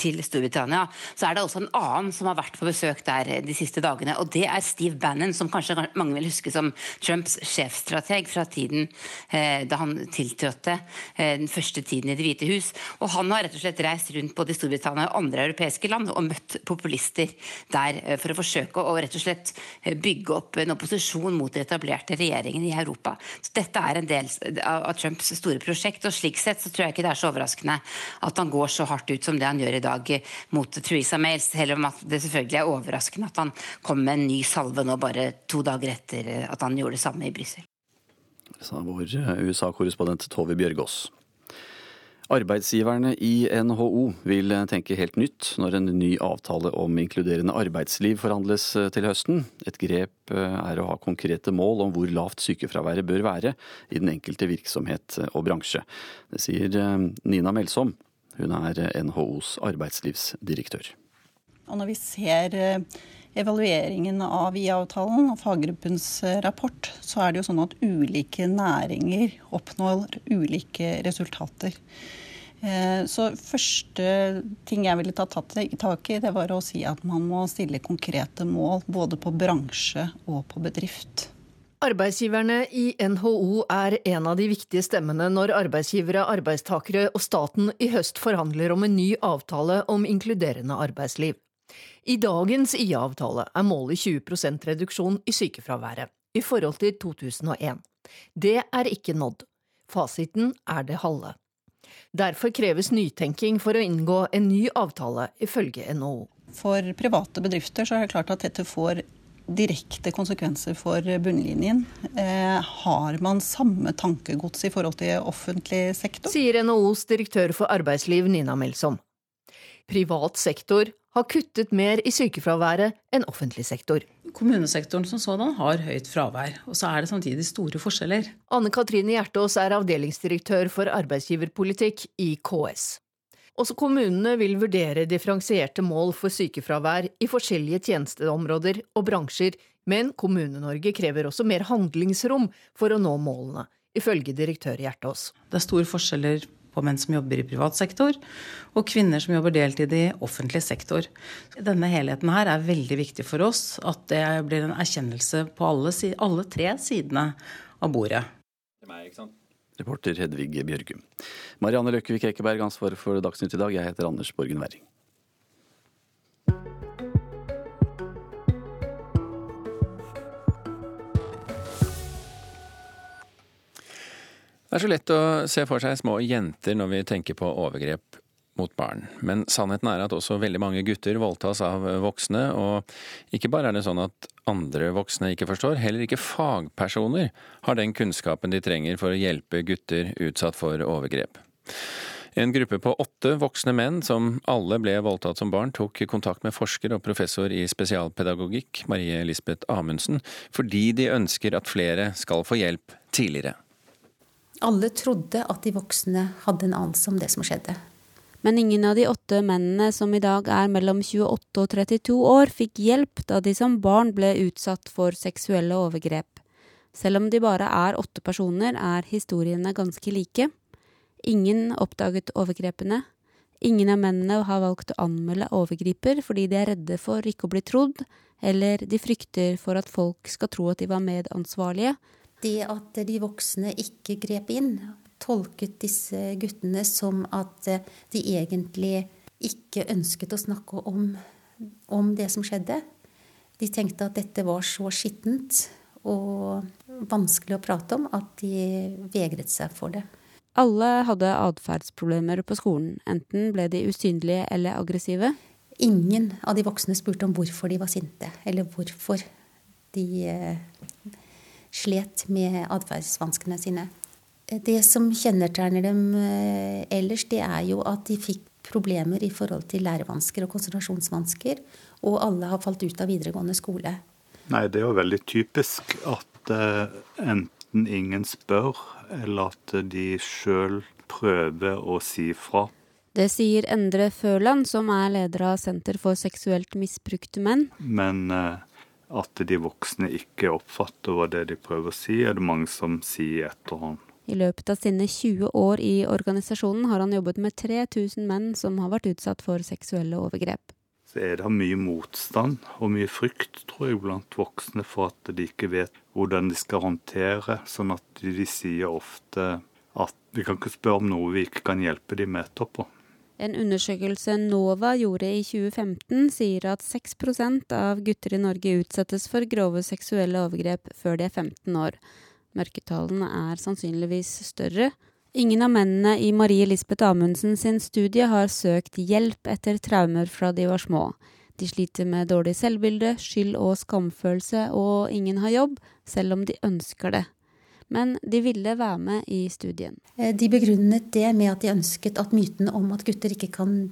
Speaker 11: til Storbritannia, så er det også en annen som har vært på besøk der de siste dagene, og det er Steve Bannon, som kanskje mange vil huske som Trumps sjefstrateg fra tiden eh, da han tiltrådte eh, den første tiden i Det hvite hus. Og han har rett og slett reist rundt både i Storbritannia og andre europeiske land og møtt populister der eh, for å forsøke å rett og slett eh, bygge opp en opposisjon mot den etablerte regjeringen i Europa. Så dette er en del av Trumps store prosjekt, og slik sett så tror jeg ikke det er så overraskende at han går så hardt ut som det han gjør i dag eh, mot Theresa May, selv om det selvfølgelig er overraskende at han kom med en ny salve nå bare to dager etter at han gjorde det samme i Brussel.
Speaker 12: Sa vår USA-korrespondent Tove Bjørgaas. Arbeidsgiverne i NHO vil tenke helt nytt når en ny avtale om inkluderende arbeidsliv forhandles til høsten. Et grep er å ha konkrete mål om hvor lavt sykefraværet bør være i den enkelte virksomhet og bransje. Det sier Nina Melsom. Hun er NHOs arbeidslivsdirektør.
Speaker 19: Og når vi ser evalueringen av IA-avtalen og faggruppens rapport, så er det jo sånn at ulike næringer oppnår ulike resultater. Så første ting jeg ville ta tak i, det var å si at man må stille konkrete mål både på bransje og på bedrift.
Speaker 20: Arbeidsgiverne i NHO er en av de viktige stemmene når arbeidsgivere, arbeidstakere og staten i høst forhandler om en ny avtale om inkluderende arbeidsliv. I dagens IA-avtale er målet 20% reduksjon i sykefraværet, i forhold til 2001. Det er ikke nådd. Fasiten er det halve. Derfor kreves nytenking for å inngå en ny avtale, ifølge NHO.
Speaker 19: For private bedrifter så er det klart at dette får direkte konsekvenser for bunnlinjen. Eh, har man samme tankegods i forhold til offentlig sektor?
Speaker 20: Sier NHOs direktør for arbeidsliv, Nina Melsom. Privat sektor har kuttet mer i sykefraværet enn offentlig sektor.
Speaker 21: Kommunesektoren som sådan har høyt fravær, og så er det samtidig store forskjeller.
Speaker 20: Anne Katrine Hjertås er avdelingsdirektør for arbeidsgiverpolitikk i KS. Også kommunene vil vurdere differensierte mål for sykefravær i forskjellige tjenesteområder og bransjer, men Kommune-Norge krever også mer handlingsrom for å nå målene, ifølge direktør Hjertås.
Speaker 21: Det er store forskjeller på menn som jobber i privat sektor, og kvinner som jobber deltid i offentlig sektor. Denne helheten her er veldig viktig for oss, at det blir en erkjennelse på alle, alle tre sidene av bordet. Det er meg, ikke sant?
Speaker 12: Reporter Hedvig Bjørgum. Marianne Løkkevik Ekeberg, ansvaret for Dagsnytt i dag. Jeg heter Anders Borgen Werring.
Speaker 2: Det er så lett å se for seg små jenter når vi tenker på overgrep mot barn. Men sannheten er at også veldig mange gutter voldtas av voksne, og ikke bare er det sånn at andre voksne ikke forstår, heller ikke fagpersoner har den kunnskapen de trenger for å hjelpe gutter utsatt for overgrep. En gruppe på åtte voksne menn som alle ble voldtatt som barn, tok kontakt med forsker og professor i spesialpedagogikk, Marie Lisbeth Amundsen, fordi de ønsker at flere skal få hjelp tidligere.
Speaker 22: Alle trodde at de voksne hadde en anelse om det som skjedde.
Speaker 23: Men ingen av de åtte mennene som i dag er mellom 28 og 32 år, fikk hjelp da de som barn ble utsatt for seksuelle overgrep. Selv om de bare er åtte personer, er historiene ganske like. Ingen oppdaget overgrepene. Ingen av mennene har valgt å anmelde overgriper fordi de er redde for ikke å bli trodd, eller de frykter for at folk skal tro at de var medansvarlige.
Speaker 22: Det at de voksne ikke grep inn, tolket disse guttene som at de egentlig ikke ønsket å snakke om, om det som skjedde. De tenkte at dette var så skittent og vanskelig å prate om at de vegret seg for det.
Speaker 23: Alle hadde atferdsproblemer på skolen. Enten ble de usynlige eller aggressive.
Speaker 22: Ingen av de voksne spurte om hvorfor de var sinte, eller hvorfor de eh, slet med atferdsvanskene sine. Det som kjennetegner dem eh, ellers, det er jo at de fikk problemer i forhold til lærevansker og konsentrasjonsvansker. Og alle har falt ut av videregående skole.
Speaker 24: Nei, det er jo veldig typisk at uh, enten ingen spør, eller at de sjøl prøver å si fra.
Speaker 23: Det sier Endre Føland, som er leder av Senter for seksuelt misbrukte menn.
Speaker 24: Men uh, at de voksne ikke oppfatter hva det de prøver å si, er det mange som sier etterhånd.
Speaker 23: I løpet av sine 20 år i organisasjonen har han jobbet med 3000 menn som har vært utsatt for seksuelle overgrep.
Speaker 24: så er det mye motstand og mye frykt, tror jeg, blant voksne for at de ikke vet hvordan de skal håndtere. Sånn at de, de sier ofte at vi kan ikke spørre om noe vi ikke kan hjelpe dem med etterpå.
Speaker 23: En undersøkelse NOVA gjorde i 2015 sier at 6% av gutter i Norge utsettes for grove seksuelle overgrep før de er 15 år. Mørketallene er sannsynligvis større. Ingen av mennene i Marie Lisbeth Amundsen sin studie har søkt hjelp etter traumer fra de var små. De sliter med dårlig selvbilde, skyld og skamfølelse, og ingen har jobb, selv om de ønsker det. Men de ville være med i studien.
Speaker 22: Eh, de begrunnet det med at de ønsket at myten om at gutter ikke kan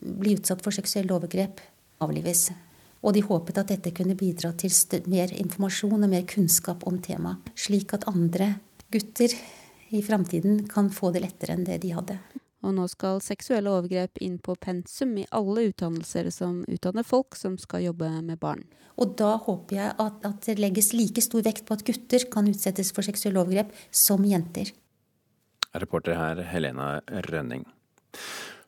Speaker 22: bli utsatt for seksuelle overgrep, avlives. Og de håpet at dette kunne bidra til mer informasjon og mer kunnskap om temaet, slik at andre gutter i framtiden kan få det lettere enn det de hadde.
Speaker 23: Og nå skal seksuelle overgrep inn på pensum i alle utdannelser som utdanner folk som skal jobbe med barn.
Speaker 22: Og da håper jeg at, at det legges like stor vekt på at gutter kan utsettes for seksuelle overgrep som jenter.
Speaker 2: Reporter her Helena Rønning.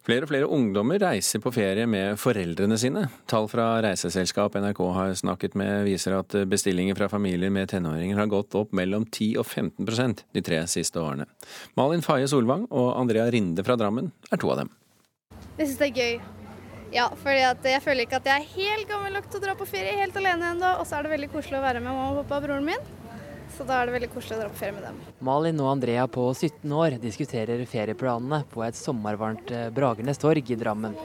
Speaker 2: Flere og flere ungdommer reiser på ferie med foreldrene sine. Tall fra reiseselskap NRK har snakket med viser at bestillinger fra familier med tenåringer har gått opp mellom 10 og 15% de tre siste årene. Malin Faye Solvang og Andrea Rinde fra Drammen er to av dem.
Speaker 25: Jeg syns det er gøy. Ja, for jeg føler ikke at jeg er helt gammel nok til å dra på ferie helt alene ennå. Og så er det veldig koselig å være med mamma og pappa og broren min. Så da er det veldig koselig å dra på ferie med dem.
Speaker 26: Malin og Andrea på 17 år diskuterer ferieplanene på et sommervarmt eh, Bragernes torg i Drammen.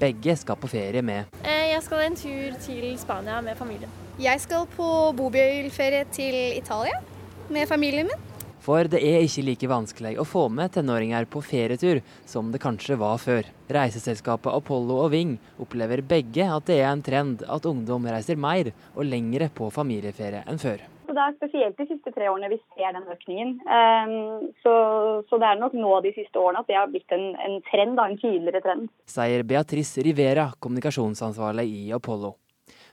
Speaker 26: Begge skal på ferie med.
Speaker 27: Eh, jeg skal en tur til Spania med familien.
Speaker 25: Jeg skal på bobilferie til Italia med familien min.
Speaker 26: For det er ikke like vanskelig å få med tenåringer på ferietur som det kanskje var før. Reiseselskapet Apollo og Ving opplever begge at det er en trend at ungdom reiser mer og lengre på familieferie enn før.
Speaker 28: Så Det er spesielt de siste tre årene vi ser den økningen. Um, så, så, det er nok nå de siste årene at det har blitt en, en trend, da, en tydeligere trend.
Speaker 26: Sier Beatrice Rivera, kommunikasjonsansvarlig i Apollo.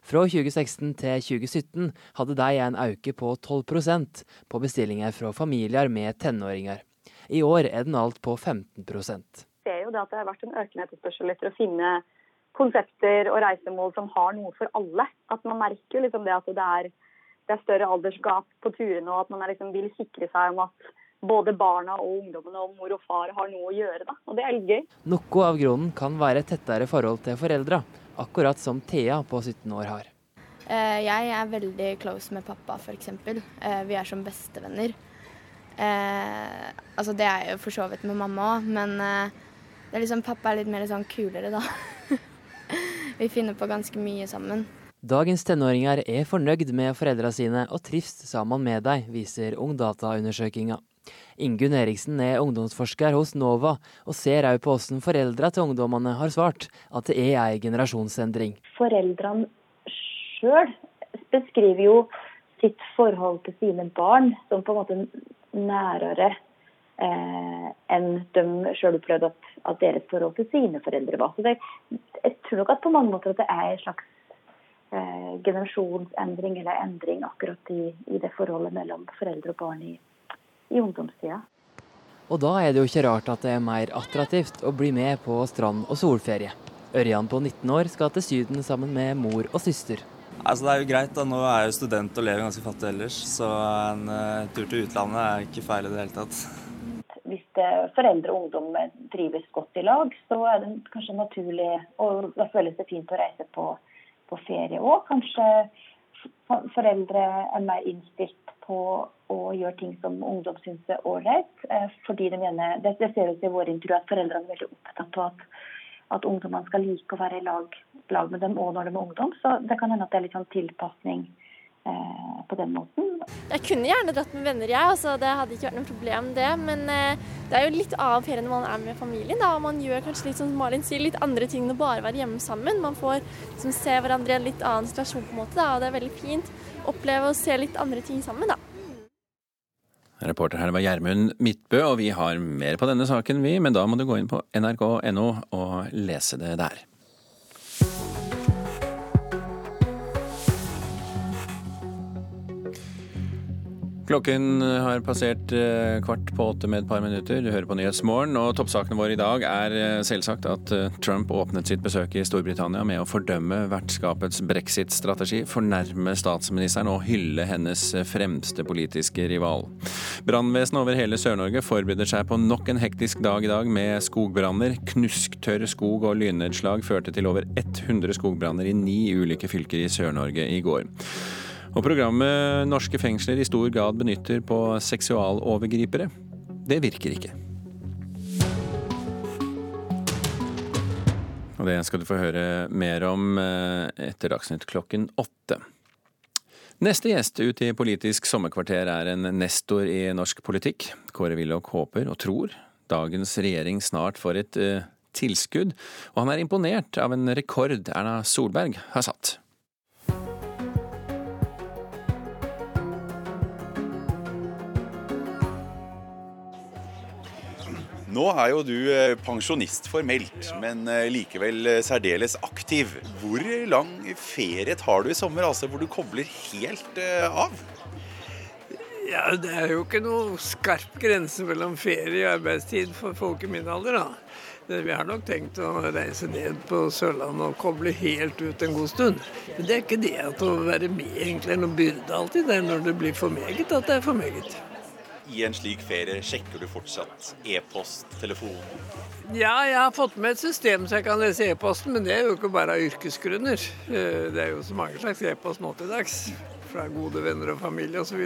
Speaker 26: Fra 2016 til 2017 hadde de en økning på 12% på bestillinger fra familier med tenåringer. I år er den alt på 15% Vi
Speaker 28: ser jo det at det har vært en økende etterspørsel etter å finne konsepter og reisemål som har noe for alle. At Man merker liksom det at det er det er større aldersgap på turene, og at man liksom vil sikre seg om at både barna og ungdommene og mor og far har noe å gjøre. Da. Og det er litt gøy.
Speaker 26: Noe av grunnen kan være tettere forhold til foreldra, akkurat som Thea på 17 år har.
Speaker 27: Eh, jeg er veldig close med pappa, f.eks. Eh, vi er som bestevenner. Eh, altså det er jo for så vidt med mamma òg, men det er liksom, pappa er litt mer sånn kulere, da. (laughs) vi finner på ganske mye sammen.
Speaker 26: Dagens tenåringer er fornøyd med foreldra sine og trives sammen med dem, viser Ungdata-undersøkinga. Ingunn Eriksen er ungdomsforsker hos NOVA, og ser òg på hvordan foreldra til ungdommene har svart at det er ei generasjonsendring.
Speaker 28: Foreldrene sjøl beskriver jo sitt forhold til sine barn som på en måte nærere eh, enn de sjøl opplevde at, at, deres forhold til sine foreldre var. Så det, jeg tror nok at på mange måter at det er en slags eh, generasjonsendring eller endring akkurat i, i, det forholdet mellom foreldre og barn i, i ungdomstida.
Speaker 26: Og da er det jo ikke rart at det er mer attraktivt å bli med på strand- og solferie. Ørjan på 19 år skal til Syden sammen med mor og søster.
Speaker 29: Altså, det er jo greit. da, Nå er jeg jo student og lever ganske fattig ellers, så en uh, tur til utlandet er ikke feil i det hele tatt.
Speaker 28: Hvis det, foreldre og ungdom trives godt i lag, så er det kanskje naturlig, og da føles det fint å reise på på ferie òg. Kanskje foreldre er mer innstilt på å gjøre ting som ungdom syns er ålreit. Eh, fordi de mener, det, ser ut i vår intervju at foreldrene er veldig opptatt av at, at ungdommene skal like å være i lag, lag med dem òg når de er ungdom. Så det kan hende at det er litt sånn tilpasning på den måten.
Speaker 27: Jeg kunne gjerne dratt med venner, jeg. Altså, det hadde ikke vært noe problem, det. Men eh, det er jo litt annen ferie når man er med familien. Da. Man gjør kanskje litt som Malin sier, litt andre ting enn å bare være hjemme sammen. Man får liksom, se hverandre i en litt annen situasjon, på en måte, da. og det er veldig fint. Oppleve å se litt andre ting sammen, da.
Speaker 2: Reporter her var Gjermund Midtbø, og vi har mer på denne saken, vi. Men da må du gå inn på nrk.no og lese det der. Klokken har passert eh, kvart på åtte med et par minutter. Du hører på Nyhetsmorgen, og toppsakene våre i dag er eh, selvsagt at eh, Trump åpnet sitt besøk i Storbritannia med å fordømme vertskapets brexit-strategi, fornærme statsministeren og hylle hennes fremste politiske rival. Brannvesenet over hele Sør-Norge forbereder seg på nok en hektisk dag i dag med skogbranner. Knusktørr skog og lynnedslag førte til over 100 skogbranner i ni ulike fylker i Sør-Norge i går. Og programmet norske fengsler i stor grad benytter på seksualovergripere, det virker ikke. Og det skal du få høre mer om eh, etter Dagsnytt klokken åtte. Neste gjest ut i Politisk sommerkvarter er en nestor i norsk politikk. Kåre Willoch håper og tror dagens regjering snart får et uh, tilskudd, og han er imponert av en rekord Erna Solberg har satt.
Speaker 30: Nå er jo du eh, pensjonist formelt, men eh, likevel eh, særdeles aktiv. Hvor lang ferie tar du i sommer, altså hvor du kobler helt av?
Speaker 31: Ja, Det er jo ikke noe skarp grense mellom ferie og arbeidstid for folk i min alder. da. Vi har nok tenkt å reise ned på Sørlandet og koble helt ut en god stund. Men det er ikke det at å være med egentlig er noen byrde alltid. Det er når det blir for meget at det er for meget
Speaker 30: i en slik ferie sjekker du fortsatt e-post, telefon?
Speaker 31: Ja, jeg har fått med et system så jeg kan lese e-posten, men det er jo ikke bare av yrkesgrunner. Eh, det er jo så mange slags e-post nå til dags. Fra gode venner og familie osv.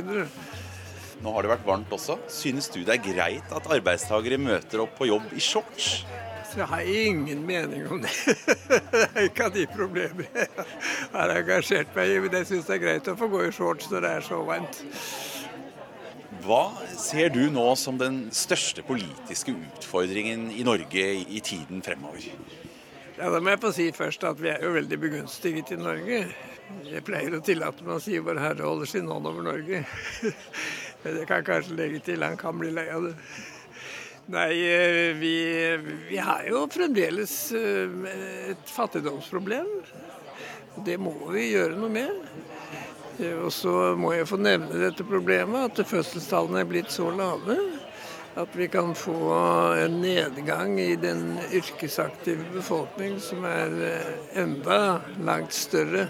Speaker 30: Nå har det vært varmt også. Synes du det er greit at arbeidstakere møter opp på jobb i shorts?
Speaker 31: Jeg har ingen mening om det. (laughs) det er ikke av de problemer jeg har engasjert meg i. Men jeg syns det er greit å få gå i shorts når det er så varmt.
Speaker 30: Hva ser du nå som den største politiske utfordringen i Norge i tiden fremover?
Speaker 31: Ja, Da må jeg få si først at vi er jo veldig begunstiget i Norge. Jeg pleier å tillate meg å si vår Herre holder sin hånd over Norge. (laughs) Men jeg kan kanskje legge til han kan bli lei av det. Nei, eh, vi, vi har jo fremdeles eh, et fattigdomsproblem. Det må vi gjøre noe med. Og så må jeg få nevne dette problemet, at fødselstallene er blitt så lave at vi kan få en nedgang i den yrkesaktive befolkning som er eh, enda langt større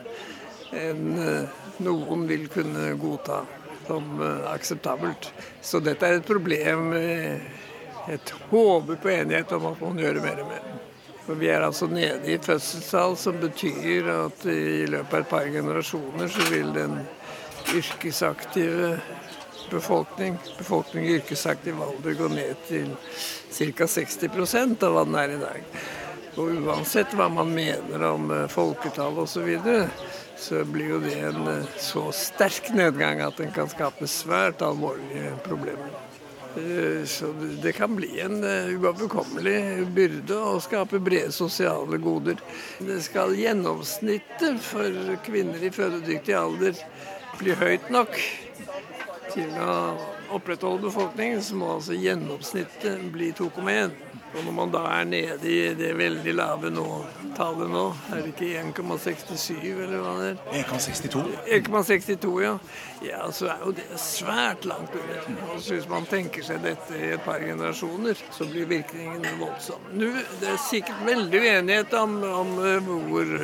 Speaker 31: enn eh, noen vil kunne godta som eh, akseptabelt. Så dette er et problem jeg håper på enighet om at man gjør mer med. For vi er altså nede i fødselstall, som betyr at i løpet av et par generasjoner så vil den yrkesaktive befolkning, befolkning i yrkesaktiv alder, gå ned til ca. 60% av hva den er i dag. Og uansett hva man mener om eh, folketall osv., så, videre, så blir jo det en eh, så sterk nedgang at den kan skape svært alvorlige problemer. Eh, så det kan bli en eh, uoverkommelig byrde å skape brede sosiale goder. Det skal gjennomsnittet for kvinner i fødedyktig alder bli høyt nok til å opprettholde befolkningen, så må altså gjennomsnittet bli 2,1. Og når man da er nede i det veldig lave nå, tallet nå, er det ikke 1,67 eller hva det er?
Speaker 30: 1,62?
Speaker 31: 1,62, ja. Ja, så er jo det svært langt under. Og hvis man tenker seg dette i et par generasjoner, så blir virkningen voldsom. Nå, det er sikkert veldig uenighet om, om eh, hvor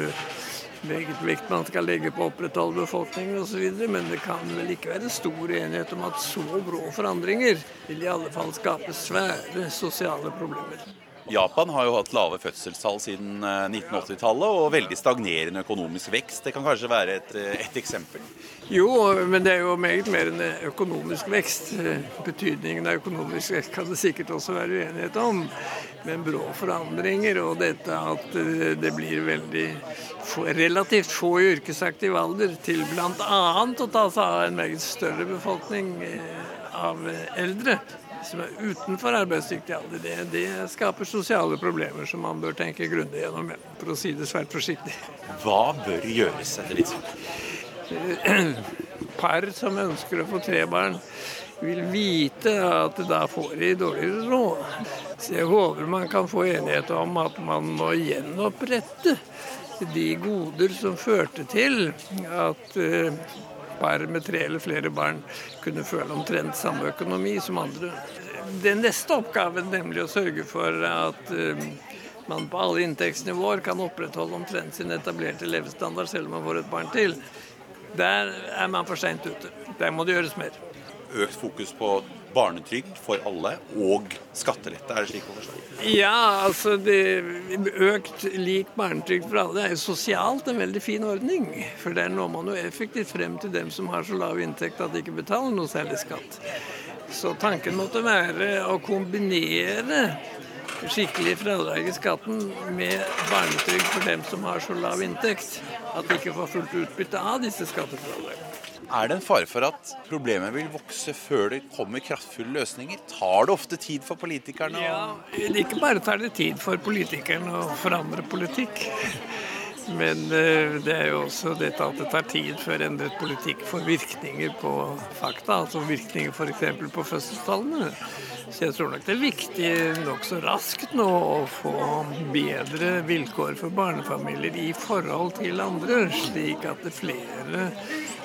Speaker 31: hvilket vekt man skal legge på å opprettholde befolkningen osv. Men det kan vel ikke være stor enighet om at så brå forandringer vil i alle fall skape svære sosiale problemer.
Speaker 30: Japan har jo hatt lave fødselstall siden 1980-tallet eh, og veldig stagnerende økonomisk vekst. Det kan kanskje være et, eh, et, eksempel?
Speaker 31: Jo, men det er jo meget mer enn økonomisk vekst. Betydningen av økonomisk vekst kan det sikkert også være uenighet om. Men brå forandringer og dette at eh, det blir veldig relativt få i yrkesaktiv alder til bl.a. å ta seg av en meget større befolkning av eldre som er utenfor arbeidsdyktig alder, det, det, skaper sosiale problemer som man bør tenke grundig gjennom, for å si det svært forsiktig.
Speaker 30: Hva bør gjøres etter ditt (clears throat)
Speaker 31: Par som ønsker å få tre barn, vil vite at da får de dårligere råd. Så jeg håper man kan få enighet om at man må gjenopprette de goder som førte til at uh, par med tre eller flere barn kunne føle omtrent samme økonomi som andre. Den neste oppgaven, nemlig å sørge for at uh, man på alle inntektsnivåer kan opprettholde omtrent sin etablerte levestandard selv om man får et barn til, der er man for seint ute. Der må det gjøres mer.
Speaker 30: Økt fokus på barnetrygd for alle og skattelette, er det slik å forstå?
Speaker 31: Ja, altså det, Økt lik barnetrygd for alle er jo sosialt en veldig fin ordning. For der når man jo effektivt frem til dem som har så lav inntekt at de ikke betaler noe særlig skatt. Så tanken måtte være å kombinere skikkelig fradrag i skatten med barnetrygd for dem som har så lav inntekt at de ikke får fullt utbytte av disse skattefradragene.
Speaker 30: Er det en fare for at problemet vil vokse før det kommer kraftfulle løsninger? Tar det ofte tid for politikerne?
Speaker 31: Ja, Ikke bare tar det tid for politikerne å forandre politikk. Men eh, det er jo også dette at det tar tid før endret politikk får virkninger på fakta. Altså virkninger f.eks. på fødselstallene. Så jeg tror nok det er viktig nokså raskt nå å få bedre vilkår for barnefamilier i forhold til andre, slik at flere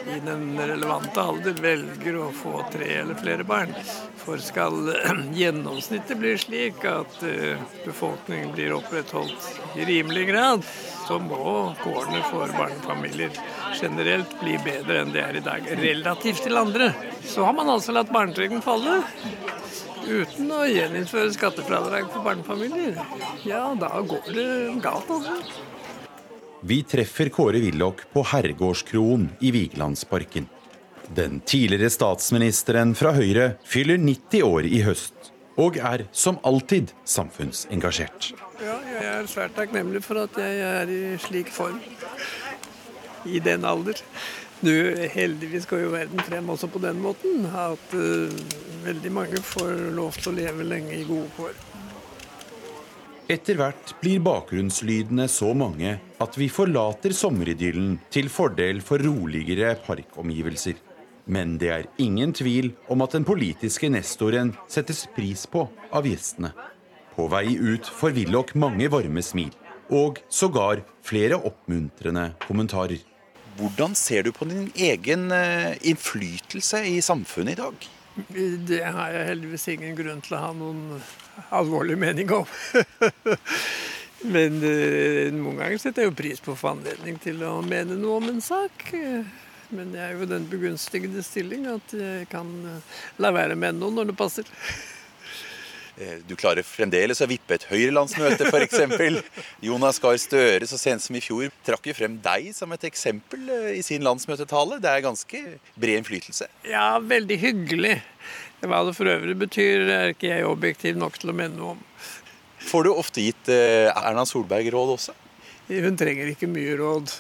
Speaker 31: i den relevante alder velger å få tre eller flere barn. For skal (clears throat) gjennomsnittet bli slik at eh, befolkningen blir opprettholdt i rimelig grad, så må kårene for barnefamilier generelt bli bedre enn det er i dag, relativt til andre. Så har man altså latt barnetrygden falle uten å gjeninnføre skattefradrag for barnefamilier, ja, da går det galt, altså.
Speaker 32: Vi treffer Kåre Willoch på Herregårdskroen i Vigelandsparken. Den tidligere statsministeren fra Høyre fyller 90 år i høst, og er som alltid samfunnsengasjert.
Speaker 31: Ja, jeg er svært takknemlig for at jeg er i slik form i den alder. Nå, heldigvis går jo verden frem også på den måten at uh, veldig mange får lov til å leve lenge i gode kår.
Speaker 32: Etter hvert blir bakgrunnslydene så mange at vi forlater sommeridyllen til fordel for roligere parkomgivelser. Men det er ingen tvil om at den politiske nestoren settes pris på av gjestene. På vei ut får Willoch mange varme smil, og sågar flere oppmuntrende kommentarer.
Speaker 30: Hvordan ser du på din egen eh, innflytelse i samfunnet i dag?
Speaker 31: Det har jeg heldigvis ingen grunn til å ha noen alvorlig mening om. (laughs) Men eh, noen ganger setter jeg jo pris på å få anledning til å mene noe om en sak. Men jeg er jo den begunstigede stilling at jeg kan eh, la være med noe når det passer.
Speaker 30: Eh, du klarer fremdeles å vippe et Høyre-landsmøte, f.eks. (laughs) Jonas Gahr Støre så sent som i fjor trakk jo frem deg som et eksempel eh, i sin landsmøtetale. Det er ganske bred innflytelse.
Speaker 31: Ja, veldig hyggelig. Hva det for øvrig betyr, er ikke jeg objektiv nok til å mene noe om.
Speaker 30: Får du ofte gitt eh, Erna Solberg råd også?
Speaker 31: Hun trenger ikke mye råd.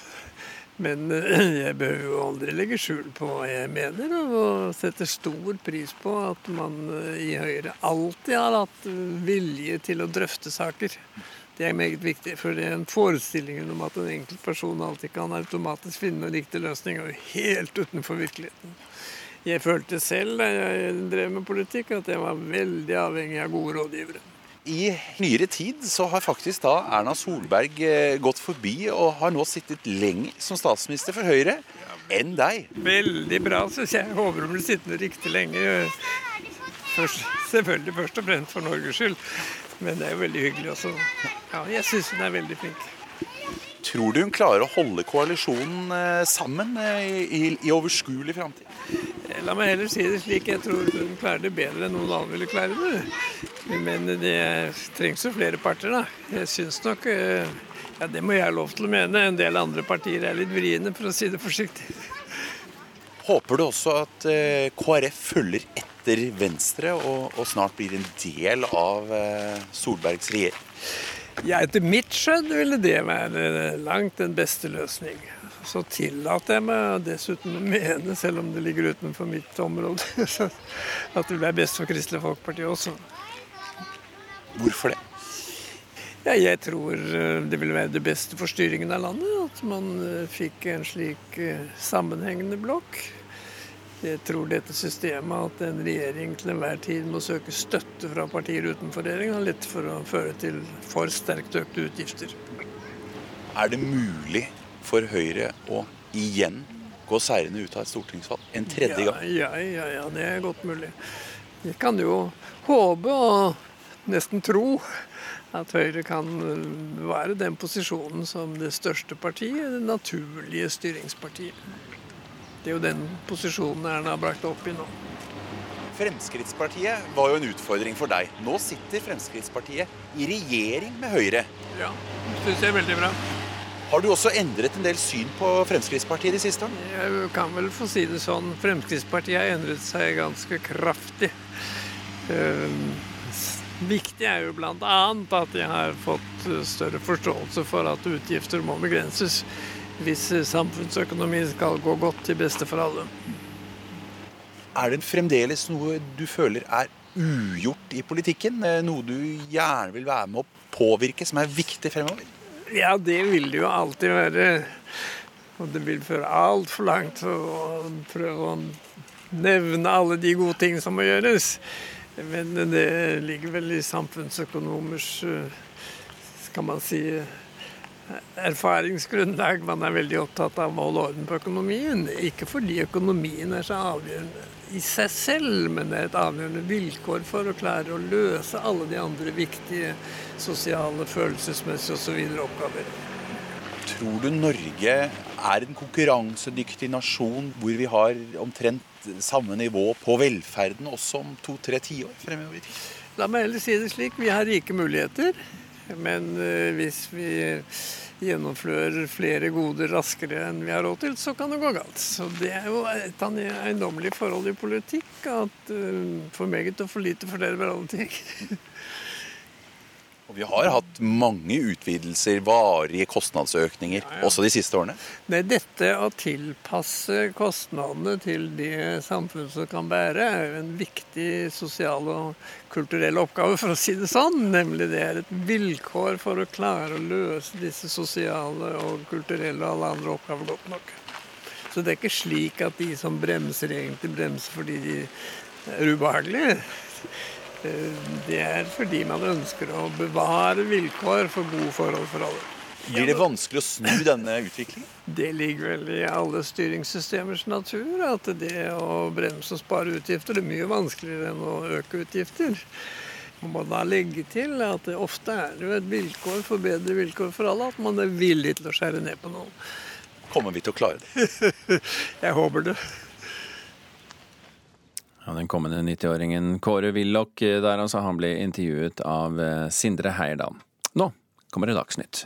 Speaker 31: Men eh, (clears throat) jeg behøver jo aldri legge skjul på hva jeg mener, og setter stor pris på at man eh, i Høyre alltid har hatt vilje til å drøfte saker. Det er meget viktig, for det er en forestillingen om at en enkeltperson alltid kan automatisk finne noen riktig løsning, er helt utenfor virkeligheten. Jeg følte selv da jeg drev med politikk, at jeg var veldig avhengig av gode rådgivere.
Speaker 30: I nyere tid så har faktisk da Erna Solberg eh, gått forbi og har nå sittet lenger som statsminister for Høyre enn deg.
Speaker 31: Veldig bra, syns jeg. Håper hun blir sittende riktig lenge. Først, selvfølgelig først og fremst for Norges skyld, men det er jo veldig hyggelig også. Ja, jeg syns hun er veldig flink.
Speaker 30: Tror du hun klarer å holde koalisjonen eh, sammen i, i, i overskuelig framtid?
Speaker 31: La meg heller si det slik, jeg tror hun klarer det bedre enn noen annen ville klare det. Men det trengs jo flere parter, da. Jeg syns nok eh, Ja, det må jeg ha lov til å mene. En del andre partier er litt vriene, for å si det forsiktig.
Speaker 30: Håper du også at eh, KrF følger etter Venstre og, og snart blir en del av eh, Solbergs regjering?
Speaker 31: Ja, Etter mitt skjønn ville det være langt den beste løsning. Så tillater jeg meg dessuten å mene, selv om det ligger utenfor mitt område, (laughs) at det være best for Kristelig Folkeparti også.
Speaker 30: Hvorfor det?
Speaker 31: Ja, jeg tror eh, det vil være det beste for styringen av landet. At man eh, fikk en slik eh, sammenhengende blokk. Jeg tror dette systemet, at en regjering til enhver tid må søke støtte fra partier utenfor regjeringen, har lett for å føre til for sterkt økte utgifter.
Speaker 30: Er det mulig for Høyre å igjen gå seirende ut av et stortingsvalg en tredje gang?
Speaker 31: Ja, ja, ja, ja, det er godt mulig. Vi kan jo håpe og nesten tro at Høyre kan være den posisjonen som det største partiet, det naturlige styringspartiet. Det er jo den posisjonen Erna har brakt opp i nå.
Speaker 30: Fremskrittspartiet var jo en utfordring for deg. Nå sitter Fremskrittspartiet i regjering med Høyre.
Speaker 31: Ja, det syns jeg er veldig bra.
Speaker 30: Har du også endret en del syn på Fremskrittspartiet de siste årene?
Speaker 31: Jeg kan vel få si det sånn. Fremskrittspartiet har endret seg ganske kraftig. Uh, viktig er jo bl.a. at jeg har fått større forståelse for at utgifter må begrenses hvis samfunnsøkonomien skal gå godt til beste for alle.
Speaker 30: Er det fremdeles noe du føler er ugjort i politikken? Noe du gjerne vil være med å påvirke, som er viktig fremover?
Speaker 31: Ja, det vil det jo alltid være. Og det vil føre altfor langt å prøve å nevne alle de gode ting som må gjøres. Men det ligger vel i samfunnsøkonomers, skal man si, erfaringsgrunnlag. Man er veldig opptatt av å holde orden på økonomien. Ikke fordi økonomien er så avgjørende i seg selv, men det er et avgjørende vilkår for å klare å løse alle de andre viktige sosiale, følelsesmessige osv. oppgaver.
Speaker 30: Tror du Norge er en konkurransedyktig nasjon hvor vi har omtrent samme nivå på velferden også om to-tre tiår fremover?
Speaker 31: La meg heller si det slik. Vi har rike muligheter. Men hvis vi gjennomfører flere goder raskere enn vi har råd til, så kan det gå galt. Så Det er jo et eiendommelig forhold i politikk at uh, for meget og for lite fordeler alle ting. (laughs)
Speaker 30: Og Vi har hatt mange utvidelser, varige kostnadsøkninger, ja, ja. også de siste årene.
Speaker 31: Nei, Dette å tilpasse kostnadene til det samfunnet som kan bære, er jo en viktig sosial og kulturell oppgave, for å si det sånn. Nemlig det er et vilkår for å klare å løse disse sosiale og kulturelle og alle andre oppgaver godt nok. Så det er ikke slik at de som bremser, egentlig bremser fordi de er ubehagelige. Det er fordi man ønsker å bevare vilkår for gode forhold for alle.
Speaker 30: Blir det vanskelig å snu denne utviklingen?
Speaker 31: Det ligger vel i alle styringssystemers natur at det å bremse og spare utgifter er mye vanskeligere enn å øke utgifter. Man må da legge til at det ofte er det jo et vilkår for bedre vilkår for alle at man er villig til å skjære ned på noen.
Speaker 30: Kommer vi til å klare det? (laughs)
Speaker 31: Jeg håper det.
Speaker 2: Ja, Den kommende 90-åringen Kåre Willoch der altså, han ble intervjuet av Sindre Heierdal. Nå kommer det Dagsnytt.